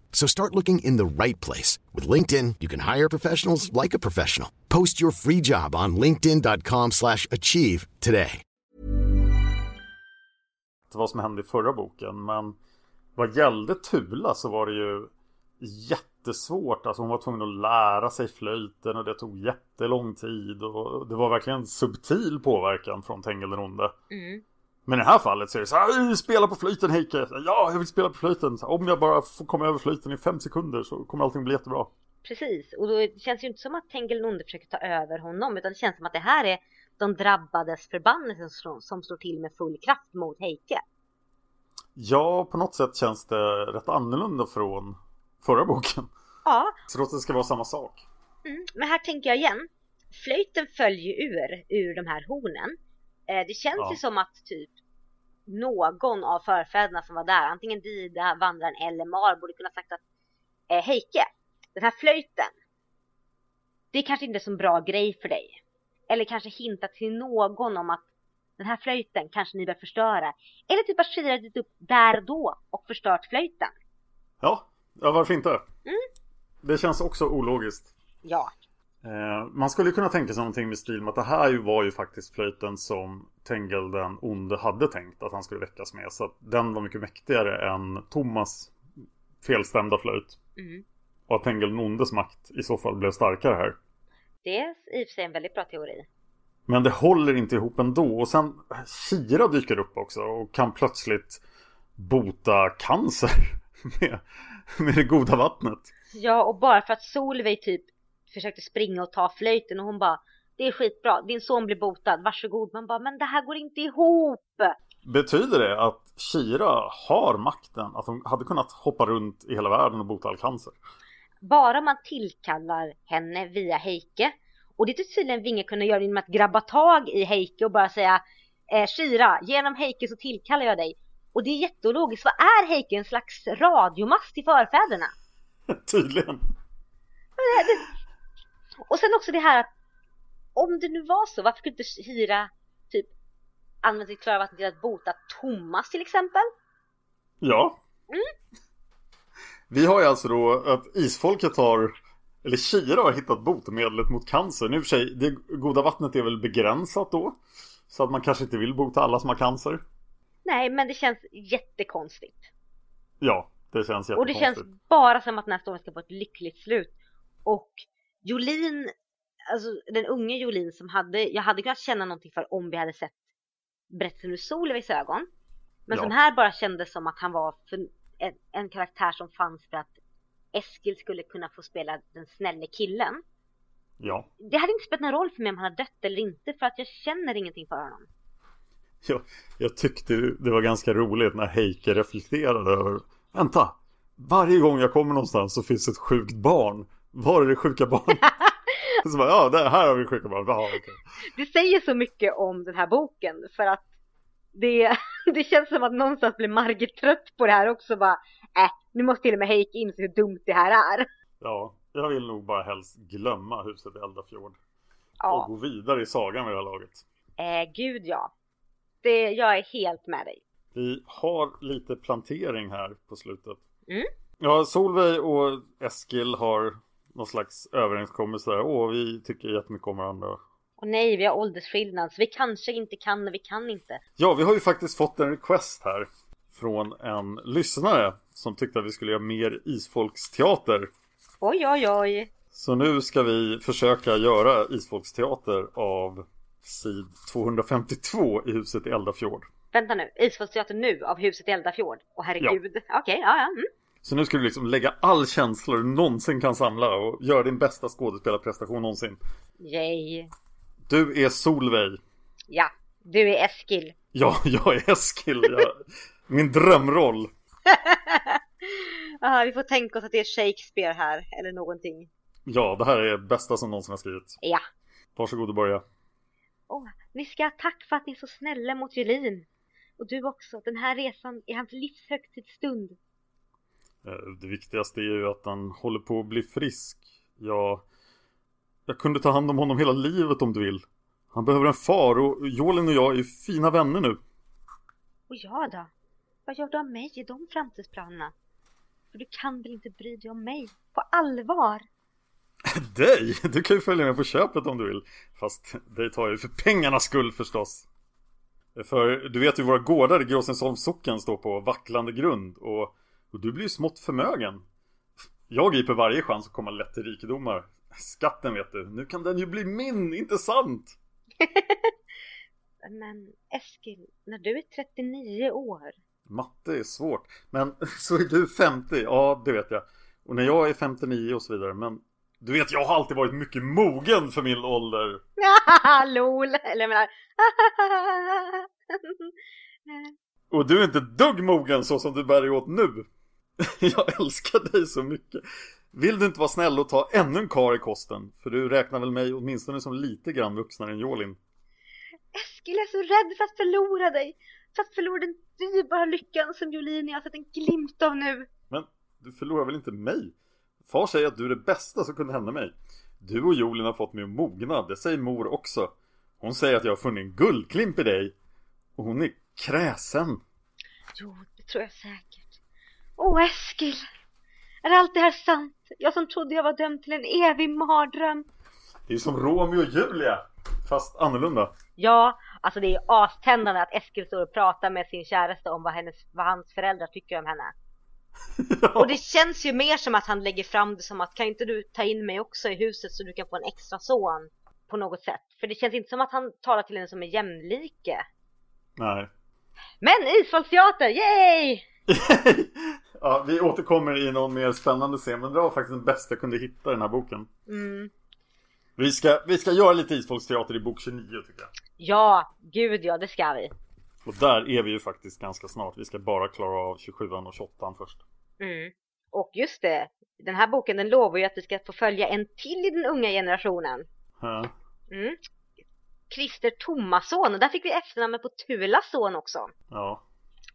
So start looking in the right place. With LinkedIn, you can hire professionals like a professional. Post your free job on linkedin.com slash achieve today. Vad som hände i förra boken, men vad gällde Tula så var det ju jättesvårt. Alltså hon var tvungen att lära sig flöjten och det tog jättelång tid. Och det var verkligen subtil påverkan från Tengil den onde. Mm. Men i det här fallet så är det så här, spela på flöjten Heike. Ja, jag vill spela på flöjten. Om jag bara får komma över flöjten i fem sekunder så kommer allting bli jättebra. Precis, och då känns det ju inte som att Tengil Nonde försöker ta över honom utan det känns som att det här är de drabbades förbannelse som, som slår till med full kraft mot Heike. Ja, på något sätt känns det rätt annorlunda från förra boken. Ja. Så att det ska vara samma sak. Mm, men här tänker jag igen. Flöjten följer ur, ur de här hornen. Eh, det känns ja. ju som att typ någon av förfäderna som var där, antingen Dida, Vandraren eller Mar, borde kunna sagt att eh, Heike, den här flöjten, det är kanske inte är så bra grej för dig. Eller kanske hinta till någon om att den här flöjten kanske ni bör förstöra. Eller typ att Shira dit upp där då och förstört flöjten. Ja, ja varför inte? Mm. Det känns också ologiskt. Ja. Eh, man skulle kunna tänka sig någonting med stil med att det här var ju faktiskt flöjten som Tengel den onde hade tänkt att han skulle väckas med. Så att den var mycket mäktigare än Thomas felstämda flöjt. Mm. Och att Tengel den ondes makt i så fall blev starkare här. Det är i och för sig en väldigt bra teori. Men det håller inte ihop ändå. Och sen Kira dyker upp också och kan plötsligt bota cancer <laughs> med, med det goda vattnet. Ja, och bara för att Solveig typ försökte springa och ta flöjten och hon bara det är skitbra, din son blir botad, varsågod. Man bara, men det här går inte ihop. Betyder det att Kira har makten? Att hon hade kunnat hoppa runt i hela världen och bota all cancer? Bara man tillkallar henne via Heike. Och det tycks tydligen Vinge kunna göra genom att grabba tag i Heike och bara säga eh, Shira, genom Heike så tillkallar jag dig. Och det är jätteologiskt. Vad är Heike? En slags radiomast till förfäderna? <laughs> Tydligen. Och sen också det här att om det nu var så, varför kunde inte Hira typ använda sitt klara vatten till att bota Thomas till exempel? Ja. Mm. Vi har ju alltså då att isfolket har, eller Kira har hittat botemedlet mot cancer. Nu för sig, det goda vattnet är väl begränsat då? Så att man kanske inte vill bota alla som har cancer. Nej, men det känns jättekonstigt. Ja, det känns jättekonstigt. Och det känns bara som att den här storyn ska få ett lyckligt slut. Och Jolin, alltså den unge Jolin som hade, jag hade kunnat känna någonting för om vi hade sett berättelsen ur Solveis ögon. Men ja. som här bara kändes som att han var en, en, karaktär som fanns för att Eskil skulle kunna få spela den snälle killen. Ja. Det hade inte spelat någon roll för mig om han hade dött eller inte för att jag känner ingenting för honom. Ja, jag tyckte det var ganska roligt när Heike reflekterade över Vänta! Varje gång jag kommer någonstans så finns ett sjukt barn. Var är det sjuka barn? <laughs> så bara, ja, där, här har vi sjuka barn. Aha, okay. Det säger så mycket om den här boken för att det, <laughs> det känns som att någonstans blir Margit trött på det här också. Bara, äh, nu måste till och med Heike inse hur dumt det här är. Ja, jag vill nog bara helst glömma huset i Eldafjord. Ja. Och gå vidare i sagan vid det här laget. Eh, gud ja. Det, jag är helt med dig. Vi har lite plantering här på slutet. Mm. Ja, Solveig och Eskil har någon slags överenskommelse där. Åh, vi tycker jättemycket om varandra. Och nej, vi har åldersskillnad så vi kanske inte kan och vi kan inte. Ja, vi har ju faktiskt fått en request här från en lyssnare som tyckte att vi skulle göra mer isfolksteater. Oj, oj, oj. Så nu ska vi försöka göra isfolksteater av sid 252 i huset i Eldafjord. Vänta nu, isfolksteater nu av huset i Eldafjord? Åh herregud. Ja. Okej, okay, ja, ja. Mm. Så nu ska du liksom lägga all känsla du någonsin kan samla och göra din bästa skådespelarprestation någonsin. Yay. Du är Solveig. Ja, du är Eskil. Ja, <laughs> jag är Eskil. Jag... Min drömroll. <laughs> Aha, vi får tänka oss att det är Shakespeare här, eller någonting. Ja, det här är det bästa som någonsin har skrivits. Ja. Varsågod och börja. Åh, ni ska tack för att ni är så snälla mot Julin. Och du också, den här resan är hans livs högtidsstund. Eh, det viktigaste är ju att han håller på att bli frisk. Jag, jag kunde ta hand om honom hela livet om du vill. Han behöver en far och Jolin och jag är fina vänner nu. Och jag då? Vad gör du av mig i de framtidsplanerna? För du kan väl inte bry dig om mig? På allvar? <laughs> dig? Du kan ju följa med på köpet om du vill. Fast dig tar jag ju för pengarnas skull förstås. För du vet ju våra gårdar i Gråsensholms socken står på vacklande grund och och du blir ju smått förmögen. Jag griper varje chans att komma lätt till rikedomar. Skatten vet du, nu kan den ju bli min, inte sant? <laughs> Men Eskil, när du är 39 år. Matte är svårt. Men <laughs> så är du 50, ja det vet jag. Och när jag är 59 och så vidare. Men du vet, jag har alltid varit mycket mogen för min ålder. <laughs> LOL! Eller jag menar... och du är inte dugg mogen så som du bär dig åt nu. <laughs> Jag älskar dig så mycket. Vill du inte vara snäll och ta ännu en kar i kosten? För du räknar väl mig åtminstone som lite grann vuxnare än Jolin? Eskil är så rädd för att förlora dig. För att förlora den dyrbara lyckan som Jolin jag har sett en glimt av nu. Men du förlorar väl inte mig? Far säger att du är det bästa som kunde hända mig. Du och Jolin har fått mig att mogna, det säger mor också. Hon säger att jag har funnit en guldklimp i dig. Och hon är kräsen. Jo, det tror jag säkert. Åh Eskil! Är allt det här sant? Jag som trodde jag var dömd till en evig mardröm. Det är som Romeo och Julia, fast annorlunda. Ja, alltså det är aständande att Eskil står och pratar med sin käraste om vad, hennes, vad hans föräldrar tycker om henne. <laughs> ja. Och det känns ju mer som att han lägger fram det som att kan inte du ta in mig också i huset så du kan få en extra son på något sätt. För det känns inte som att han talar till henne som en jämlike. Nej. Men isfolksteater, yay! <laughs> ja, vi återkommer i någon mer spännande scen. Men det var faktiskt den bästa jag kunde hitta i den här boken. Mm. Vi ska, vi ska göra lite isfolksteater i bok 29 tycker jag. Ja, gud ja, det ska vi. Och där är vi ju faktiskt ganska snart. Vi ska bara klara av 27 och 28 först. Mm. Och just det, den här boken den lovar ju att vi ska få följa en till i den unga generationen. Ja. Mm. Christer Tomasson, och där fick vi efternamnet på Tulas son också. ja.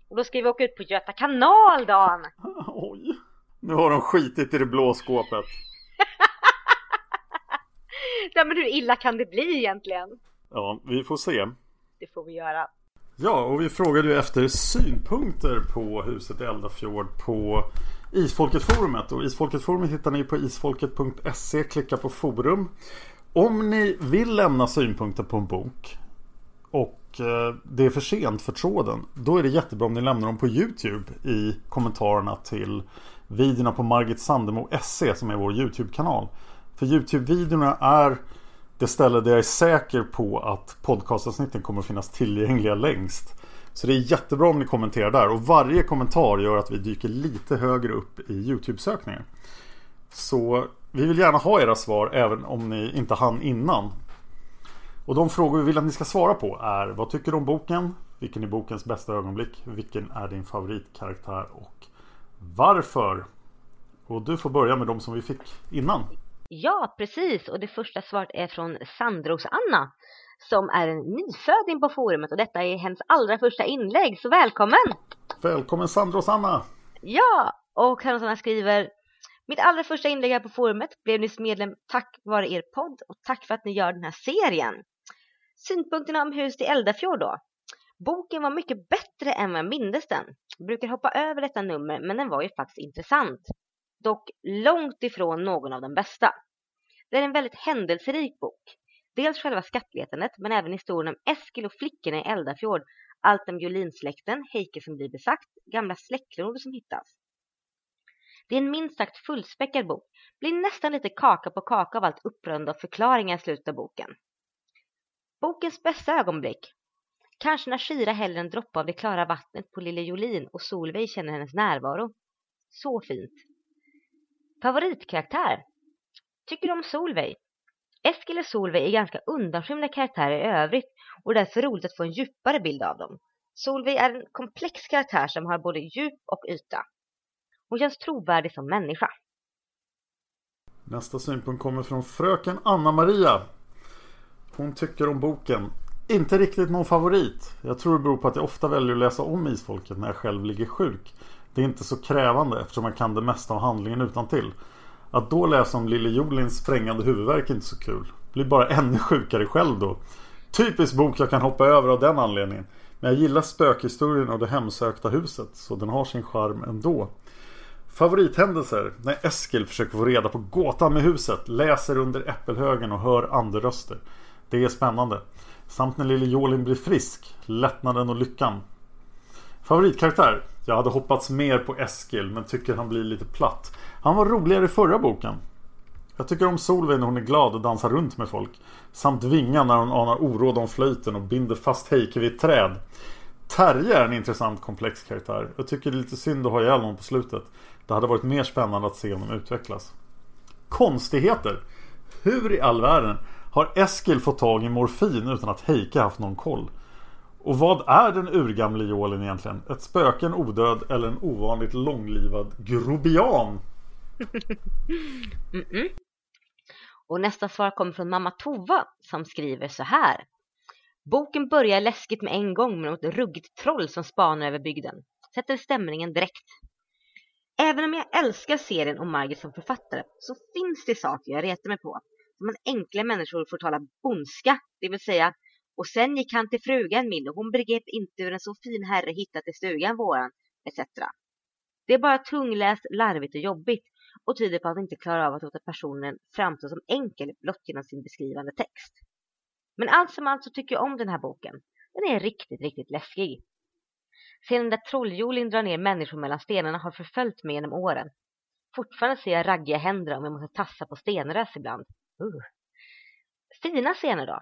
Och då ska vi åka ut på Göta kanal, Dan! <laughs> Oj. Nu har de skitit i det blå skåpet. <laughs> Ja, men hur illa kan det bli egentligen? Ja, vi får se. Det får vi göra. Ja, och vi frågade ju efter synpunkter på huset i Eldafjord på Isfolket-forumet. Och Isfolket-forumet hittar ni på isfolket.se. Klicka på forum. Om ni vill lämna synpunkter på en bok och och eh, det är för sent för tråden. Då är det jättebra om ni lämnar dem på Youtube i kommentarerna till videorna på Margit Sandemo SE som är vår Youtube-kanal. För Youtube-videorna är det ställe där jag är säker på att podcastavsnitten kommer att finnas tillgängliga längst. Så det är jättebra om ni kommenterar där och varje kommentar gör att vi dyker lite högre upp i Youtube-sökningar. Så vi vill gärna ha era svar även om ni inte hann innan. Och de frågor vi vill att ni ska svara på är Vad tycker du om boken? Vilken är bokens bästa ögonblick? Vilken är din favoritkaraktär? Och varför? Och du får börja med de som vi fick innan. Ja, precis. Och det första svaret är från Sandros Anna som är en nyföding på forumet och detta är hennes allra första inlägg, så välkommen! Välkommen Sandros Anna! Ja, och Sandros skriver Mitt allra första inlägg här på forumet blev nyss medlem tack vare er podd och tack för att ni gör den här serien. Synpunkterna om Hus till Eldafjord då? Boken var mycket bättre än vad jag mindes den. Jag brukar hoppa över detta nummer men den var ju faktiskt intressant. Dock långt ifrån någon av de bästa. Det är en väldigt händelserik bok. Dels själva skattletandet men även historien om Eskil och flickorna i Eldafjord, allt om Jolinsläkten, Heike som blir besagt, gamla släktklenoder som hittas. Det är en minst sagt fullspäckad bok. Blir nästan lite kaka på kaka av allt upprörande och förklaringar i slutet av boken. Bokens bästa ögonblick. Kanske när Shira häller en droppe av det klara vattnet på lille Jolin och Solveig känner hennes närvaro. Så fint. Favoritkaraktär? Tycker du om Solveig? Eskil och Solveig är ganska undanskymda karaktärer i övrigt och det är därför roligt att få en djupare bild av dem. Solveig är en komplex karaktär som har både djup och yta. Hon känns trovärdig som människa. Nästa synpunkt kommer från fröken Anna-Maria. Hon tycker om boken. Inte riktigt någon favorit. Jag tror det beror på att jag ofta väljer att läsa om Isfolket när jag själv ligger sjuk. Det är inte så krävande eftersom man kan det mesta av handlingen utan till. Att då läsa om Lille Jolins sprängande huvudvärk är inte så kul. Blir bara ännu sjukare själv då. Typisk bok jag kan hoppa över av den anledningen. Men jag gillar spökhistorien och det hemsökta huset så den har sin charm ändå. Favorithändelser? När Eskil försöker få reda på gåtan med huset, läser under äppelhögen och hör anderöster. Det är spännande. Samt när lille Jolin blir frisk, lättnaden och lyckan. Favoritkaraktär? Jag hade hoppats mer på Eskil men tycker han blir lite platt. Han var roligare i förra boken. Jag tycker om Solveig när hon är glad och dansar runt med folk. Samt Vinga när hon anar oråd om flöjten och binder fast Heike vid ett träd. Terje är en intressant komplex karaktär. Jag tycker det är lite synd att ha ihjäl honom på slutet. Det hade varit mer spännande att se honom utvecklas. Konstigheter. Hur i all världen har Eskil fått tag i morfin utan att Heike haft någon koll? Och vad är den urgamle Jolen egentligen? Ett spöke, en odöd eller en ovanligt långlivad grobian? <laughs> Mm -mm. Och nästa svar kommer från mamma Tova som skriver så här. Boken börjar läskigt med en gång med något ruggigt troll som spanar över bygden. Sätter stämningen direkt. Även om jag älskar serien och Margit som författare så finns det saker jag retar mig på. Som att enkla människor får tala bondska, det vill säga och sen gick han till frugan min och hon begrep inte hur en så fin herre hittat i stugan våran, etc. Det är bara tungläst, larvigt och jobbigt och tyder på att han inte klarar av att låta personen framstå som enkel blott genom sin beskrivande text. Men allt som allt så tycker jag om den här boken. Den är riktigt, riktigt läskig. Scenen där trolljolin drar ner människor mellan stenarna har förföljt mig genom åren. Fortfarande ser jag raggiga händer om jag måste tassa på stenrös ibland. Uh. Fina scener då.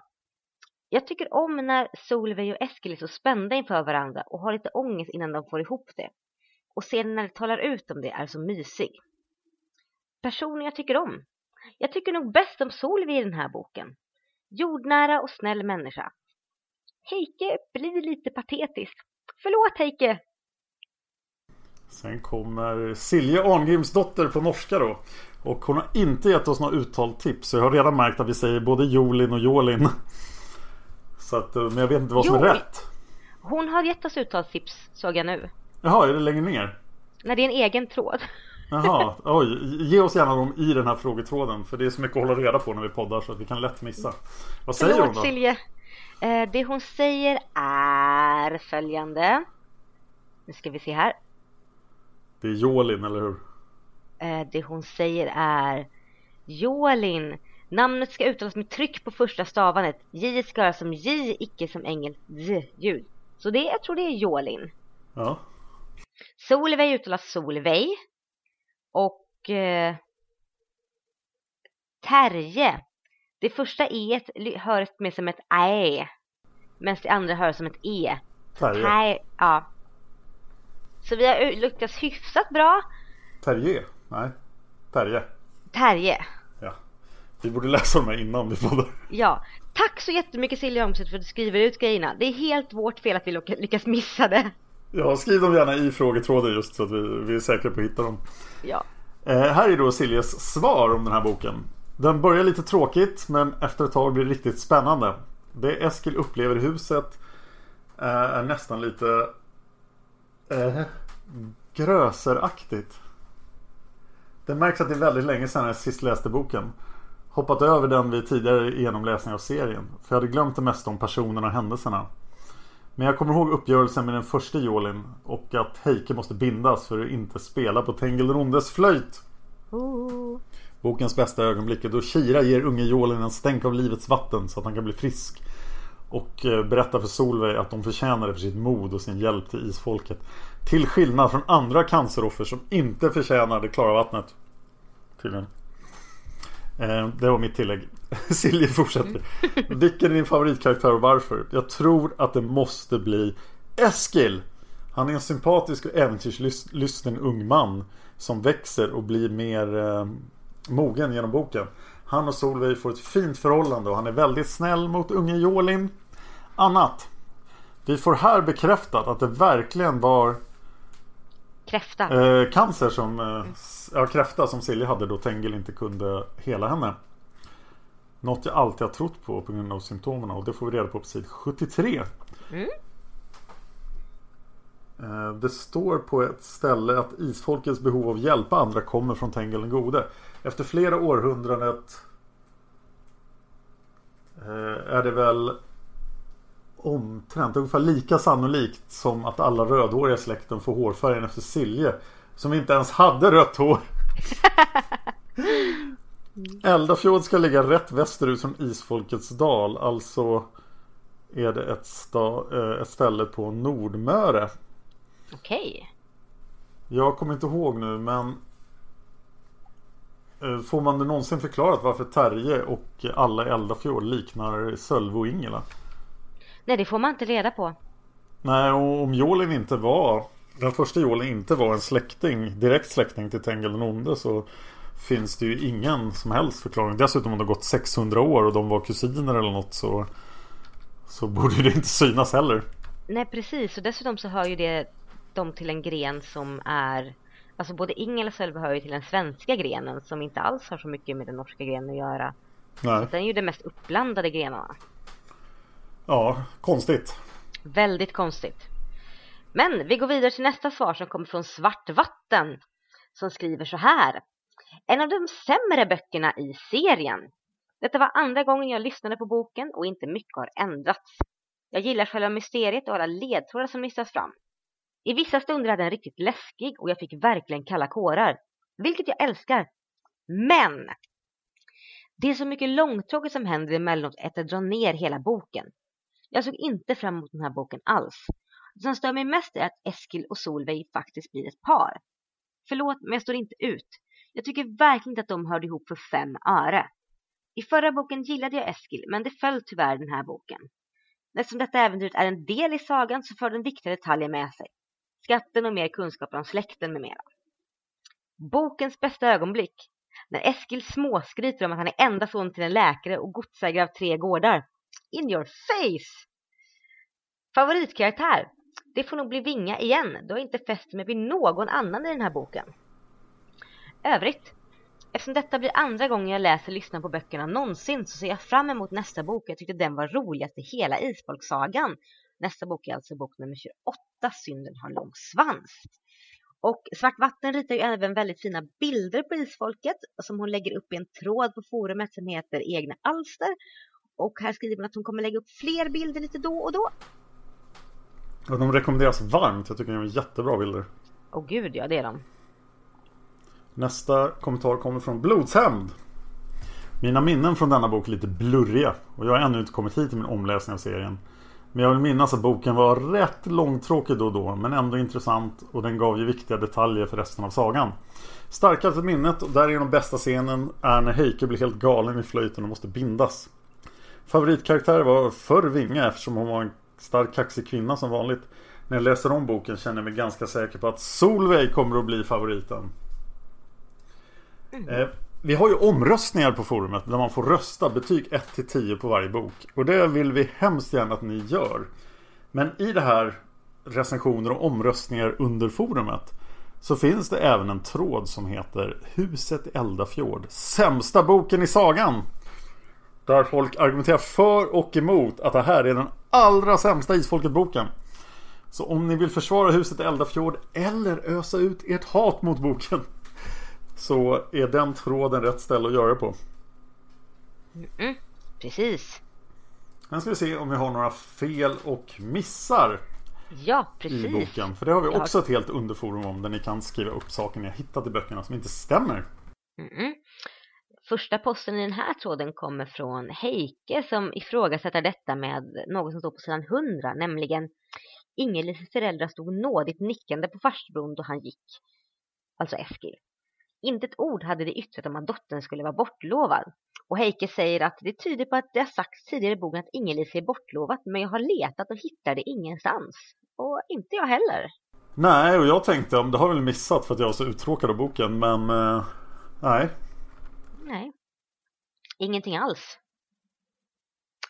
Jag tycker om när Solveig och Eskil är så spända inför varandra och har lite ångest innan de får ihop det. och scenen när det talar ut om det är så mysig. Personen jag tycker om. Jag tycker nog bäst om Solveig i den här boken. Jordnära och snäll människa. Heike blir lite patetisk. Förlåt Heike! Sen kommer Silje Arngrimsdotter på norska då. Och hon har inte gett oss några uttaltips. Så jag har redan märkt att vi säger både Jolin och Jolin. Så att, men jag vet inte vad som är rätt. Hon har gett oss uttalstips, såg jag nu. Jaha, är det längre ner? Nej, det är en egen tråd. Jaha, <laughs> oj. Ge oss gärna dem i den här frågetråden. För det är så mycket att hålla reda på när vi poddar så att vi kan lätt missa. Vad säger Förlåt, hon då? Silje. Eh, det hon säger är följande. Nu ska vi se här. Det är Jolin, eller hur? Eh, det hon säger är Jolin. Namnet ska uttalas med tryck på första stavandet. J ska höras som J, icke som engel Z-ljud. Så det, jag tror det är Jolin. Ja. Solveig uttalas Solveig. Och eh, Terje. Det första E hörs med som ett Ä. Medan det andra hörs som ett E. Terje. Här, ja. Så vi har lyckats hyfsat bra. Terje? Nej. Terje. Terje. Ja. Vi borde läsa de här innan vi poddar. Ja. Tack så jättemycket Silja Omstedt för att du skriver ut grejerna. Det är helt vårt fel att vi lyckas missa det. Ja, skriv dem gärna i frågetråden just så att vi, vi är säkra på att hitta dem. Ja. Eh, här är då Siljes svar om den här boken. Den börjar lite tråkigt men efter ett tag blir det riktigt spännande. Det Eskil upplever i huset eh, är nästan lite eh, gröseraktigt. Det märks att det är väldigt länge sedan jag sist läste boken. Hoppat över den vid tidigare genomläsning av serien. För jag hade glömt det mesta om personerna och händelserna. Men jag kommer ihåg uppgörelsen med den första Jolin och att Heike måste bindas för att inte spela på Tengil den ondes flöjt. Oh. Bokens bästa ögonblick är då Kira ger unge Jolin en stänk av livets vatten så att han kan bli frisk. Och eh, berättar för Solveig att de förtjänar det för sitt mod och sin hjälp till isfolket. Till skillnad från andra canceroffer som inte förtjänar det klara vattnet. Tydligen. Eh, det var mitt tillägg. <laughs> Silje fortsätter. <laughs> Vilken är din favoritkaraktär och varför? Jag tror att det måste bli Eskil. Han är en sympatisk och äventyrslysten ung man. Som växer och blir mer eh, mogen genom boken. Han och Solveig får ett fint förhållande och han är väldigt snäll mot unge Jolin. Annat. Vi får här bekräftat att det verkligen var Kräfta. Eh, cancer som, eh, ja kräfta som Silja hade då Tengil inte kunde hela henne. Något jag alltid har trott på på grund av symptomen och det får vi reda på på sid 73. Mm. Eh, det står på ett ställe att isfolkets behov av att hjälpa andra kommer från Tengil den gode. Efter flera århundradet eh, är det väl omtrent ungefär lika sannolikt som att alla rödhåriga släkten får hårfärgen efter Silje. Som inte ens hade rött hår. <laughs> Eldafjord ska ligga rätt västerut från Isfolkets dal. Alltså är det ett, eh, ett ställe på Nordmöre. Okej. Okay. Jag kommer inte ihåg nu men eh, Får man det någonsin förklarat varför Terje och alla Eldafjord liknar Sölve och Ingela? Nej, det får man inte reda på. Nej, och om Jolin inte var den första Jolin inte var en släkting, direkt släkting till Tengil den onde så finns det ju ingen som helst förklaring. Dessutom om det har gått 600 år och de var kusiner eller något så så borde det inte synas heller. Nej, precis. Och dessutom så hör ju det dem till en gren som är Alltså både Ingela och Sölve hör ju till den svenska grenen som inte alls har så mycket med den norska grenen att göra. Nej. Den är ju de mest uppblandade grenarna. Ja, konstigt. Väldigt konstigt. Men vi går vidare till nästa svar som kommer från Svartvatten som skriver så här. En av de sämre böckerna i serien. Detta var andra gången jag lyssnade på boken och inte mycket har ändrats. Jag gillar själva mysteriet och alla ledtrådar som listas fram. I vissa stunder är den riktigt läskig och jag fick verkligen kalla kårar. Vilket jag älskar. Men! Det är så mycket långtråkigt som händer emellanåt att det drar ner hela boken. Jag såg inte fram emot den här boken alls. Det som stör mig mest är att Eskil och Solveig faktiskt blir ett par. Förlåt, men jag står inte ut. Jag tycker verkligen inte att de hörde ihop för fem öre. I förra boken gillade jag Eskil, men det föll tyvärr den här boken. Eftersom detta äventyret är en del i sagan så för den viktiga detaljer med sig. skatten och mer kunskaper om släkten med mera. Bokens bästa ögonblick. När Eskil småskryter om att han är enda son till en läkare och godsägare av tre gårdar. In your face! Favoritkaraktär. Det får nog bli Vinga igen. Du har inte fäst mig vid någon annan i den här boken. Övrigt. Eftersom detta blir andra gången jag läser och lyssnar på böckerna någonsin så ser jag fram emot nästa bok. Jag tyckte den var roligast i hela Isfolksagan. Nästa bok är alltså bok nummer 28, Synden har lång svans. Och Svart vatten ritar ju även väldigt fina bilder på isfolket som hon lägger upp i en tråd på forumet som heter Egna alster. Och här skriver hon att hon kommer lägga upp fler bilder lite då och då. Och de rekommenderas varmt. Jag tycker de är jättebra bilder. Åh oh, gud, ja det är de. Nästa kommentar kommer från Blodshämnd. Mina minnen från denna bok är lite blurriga och jag har ännu inte kommit hit i min omläsning av serien. Men jag vill minnas att boken var rätt långtråkig då och då men ändå intressant och den gav ju viktiga detaljer för resten av sagan. Starkaste minnet och där är den bästa scenen är när Heike blir helt galen i flöjten och måste bindas. Favoritkaraktär var förr Vinga eftersom hon var en stark kaxig kvinna som vanligt. När jag läser om boken känner jag mig ganska säker på att Solveig kommer att bli favoriten. Mm. Eh, vi har ju omröstningar på forumet där man får rösta betyg 1 till 10 på varje bok. Och det vill vi hemskt gärna att ni gör. Men i det här recensioner och omröstningar under forumet så finns det även en tråd som heter Huset i Eldafjord. Sämsta boken i sagan. Där folk argumenterar för och emot att det här är den allra sämsta Isfolket-boken. Så om ni vill försvara Huset i Eldafjord eller ösa ut ert hat mot boken så är den tråden rätt ställe att göra på. Mm, precis. Sen ska vi se om vi har några fel och missar. Ja, precis. I boken. För det har vi också ett helt underforum om där ni kan skriva upp saker ni har hittat i böckerna som inte stämmer. Mm. Första posten i den här tråden kommer från Heike som ifrågasätter detta med något som står på sidan 100, nämligen Ingelis föräldrar stod nådigt nickande på farstubron då han gick. Alltså Eskil. Inte ett ord hade de yttrat om att dottern skulle vara bortlovad. Och Heike säger att det tyder på att det har sagts tidigare i boken att Ingelis är bortlovat, men jag har letat och hittar det ingenstans. Och inte jag heller. Nej, och jag tänkte om det har väl missat för att jag var så uttråkad av boken, men eh, nej. Nej. Ingenting alls.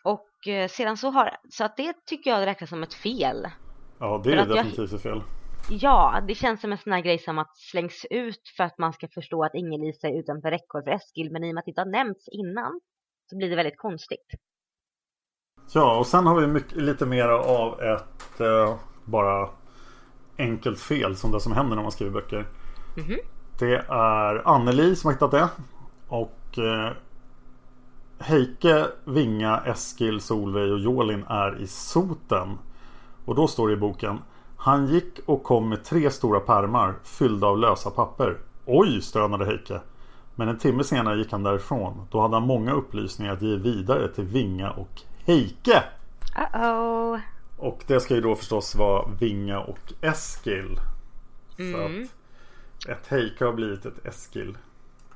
Och eh, sedan så har, så att det tycker jag räknas som ett fel. Ja, det är definitivt ett fel. Ja, det känns som en sån här grej som att slängs ut för att man ska förstå att Inge-Lisa är utanför räckhåll för Eskil. Men i och med att det inte har nämnts innan så blir det väldigt konstigt. Ja, och sen har vi mycket, lite mer av ett eh, bara enkelt fel som det som händer när man skriver böcker. Mm -hmm. Det är Anneli som har hittat det. Och eh, Heike, Vinga, Eskil, Solveig och Jolin är i soten. Och då står det i boken han gick och kom med tre stora pärmar fyllda av lösa papper. Oj, stönade Heike. Men en timme senare gick han därifrån. Då hade han många upplysningar att ge vidare till Vinga och Heike. Uh-oh. Och det ska ju då förstås vara Vinga och Eskil. Mm. Så att ett Heike har blivit ett Eskil.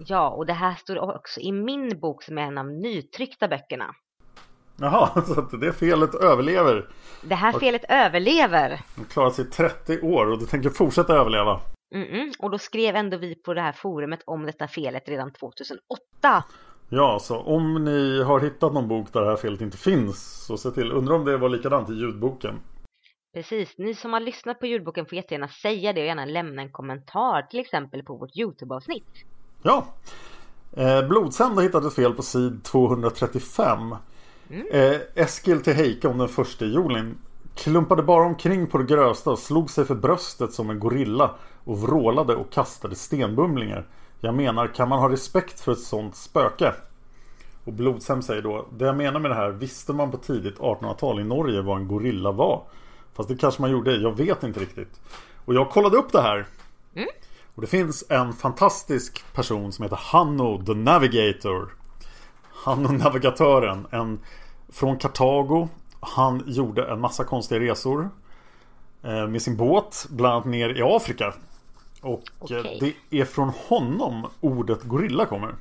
Ja, och det här står också i min bok som är en av nytryckta böckerna. Jaha, <laughs> så att det felet överlever. Det här felet och överlever. De klarat sig 30 år och du tänker fortsätta överleva. Mm-mm. Och då skrev ändå vi på det här forumet om detta felet redan 2008. Ja, så om ni har hittat någon bok där det här felet inte finns så se till. Undrar om det var likadant i ljudboken. Precis, ni som har lyssnat på ljudboken får jättegärna säga det och gärna lämna en kommentar till exempel på vårt Youtube-avsnitt. Ja, eh, Blodsänd har hittat ett fel på sid 235. Mm. Eh, Eskil till Heike om den första Jolin klumpade bara omkring på det grövsta och slog sig för bröstet som en gorilla och vrålade och kastade stenbumlingar. Jag menar, kan man ha respekt för ett sånt spöke? Och Blodshem säger då, det jag menar med det här visste man på tidigt 1800-tal i Norge vad en gorilla var. Fast det kanske man gjorde, jag vet inte riktigt. Och jag kollade upp det här. Mm. Och det finns en fantastisk person som heter Hanno the Navigator. Han och navigatören. En, från Kartago. Han gjorde en massa konstiga resor. Eh, med sin båt. Bland annat ner i Afrika. Och eh, okay. det är från honom ordet gorilla kommer.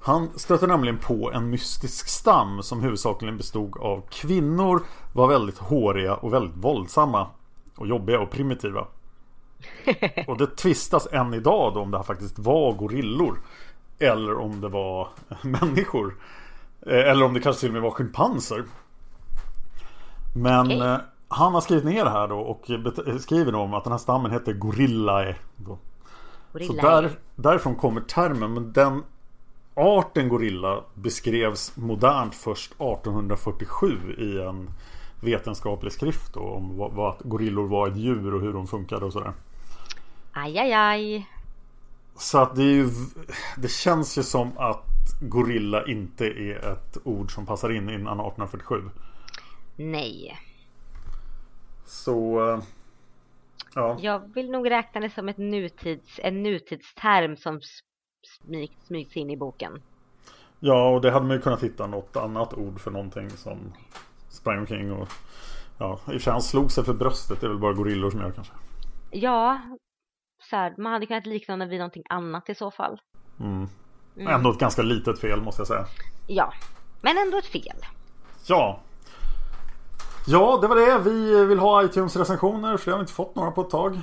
Han stötte nämligen på en mystisk stam som huvudsakligen bestod av kvinnor, var väldigt håriga och väldigt våldsamma och jobbiga och primitiva. <laughs> Och det tvistas än idag då om det här faktiskt var gorillor. Eller om det var <laughs> människor. Eh, eller om det kanske till och med var schimpanser. Men okay. han har skrivit ner det här då och skriver då om att den här stammen heter Gorillae. Så där, därifrån kommer termen. Men den arten gorilla beskrevs modernt först 1847 i en vetenskaplig skrift då, om vad, vad gorillor var ett djur och hur de funkade och sådär. Aj, aj, aj. Så att det är ju Det känns ju som att gorilla inte är ett ord som passar in innan 1847. Nej. Så eh, Ja. Jag vill nog räkna det som ett nutids, en nutidsterm som smyg, smygs in i boken. Ja, och det hade man ju kunnat hitta något annat ord för någonting som sprang omkring och ja, i och för sig han slog sig för bröstet. Det är väl bara gorillor som gör kanske. Ja, så här, man hade kunnat likna det vid någonting annat i så fall. Mm. Mm. Ändå ett ganska litet fel måste jag säga. Ja, men ändå ett fel. Ja, Ja, det var det. Vi vill ha iTunes-recensioner för det har vi inte fått några på ett tag.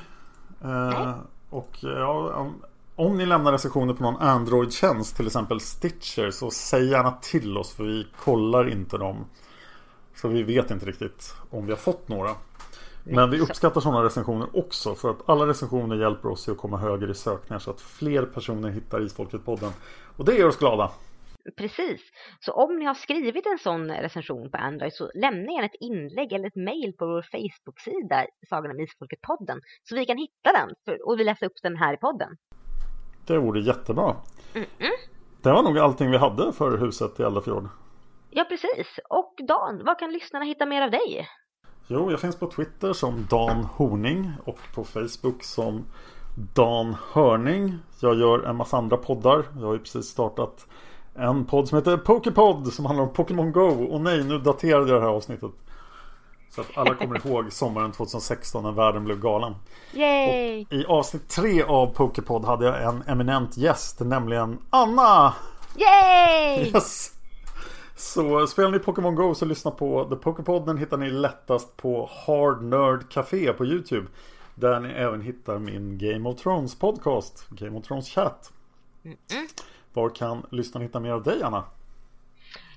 Eh, och ja, om, om ni lämnar recensioner på någon Android-tjänst, till exempel Stitcher, så säg gärna till oss för vi kollar inte dem. Så vi vet inte riktigt om vi har fått några. Men vi uppskattar sådana recensioner också för att alla recensioner hjälper oss att komma högre i sökningar så att fler personer hittar Isfolket-podden. Och det gör oss glada. Precis. Så om ni har skrivit en sån recension på Android så lämna gärna ett inlägg eller ett mail på vår Facebook-sida Sagan om Isfolket-podden så vi kan hitta den och vi läser upp den här i podden. Det vore jättebra. Mm -mm. Det var nog allting vi hade för huset i Eldafjord. Ja, precis. Och Dan, vad kan lyssnarna hitta mer av dig? Jo, jag finns på Twitter som Dan Horning och på Facebook som Dan Hörning. Jag gör en massa andra poddar. Jag har ju precis startat en podd som heter Pokepod som handlar om Pokémon Go. Och nej, nu daterade jag det här avsnittet. Så att alla kommer <laughs> ihåg sommaren 2016 när världen blev galen. Yay! Och I avsnitt tre av Pokepod hade jag en eminent gäst, nämligen Anna! Yay! Yes! Så spelar ni Pokémon Go så lyssna på The Pokepod. Den hittar ni lättast på Hard Nerd Café på YouTube. Där ni även hittar min Game of Thrones podcast, Game of Thrones Chat. Mm -mm. Var kan lyssnarna hitta mer av dig, Anna?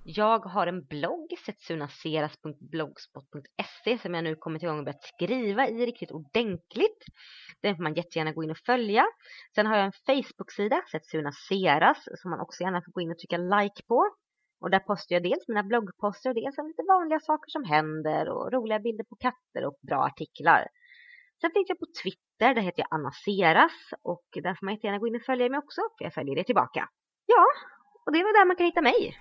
Jag har en blogg, setsunaseras.blogspot.se som jag nu kommit igång och börjat skriva i riktigt ordentligt. Den får man jättegärna gå in och följa. Sen har jag en Facebook-sida, Setsunaseras, som man också gärna får gå in och trycka like på. Och där postar jag dels mina bloggposter och dels lite vanliga saker som händer och roliga bilder på katter och bra artiklar. Sen finns jag på Twitter, där heter jag Anna Seras och där får man jättegärna gå in och följa mig också, för jag följer det tillbaka. Ja, och det är väl där man kan hitta mig.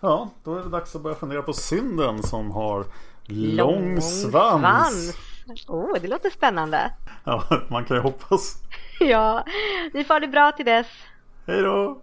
Ja, då är det dags att börja fundera på synden som har lång, lång svans. svans. Oh, det låter spännande. Ja, man kan ju hoppas. <laughs> ja, ni får det bra till dess. Hej då!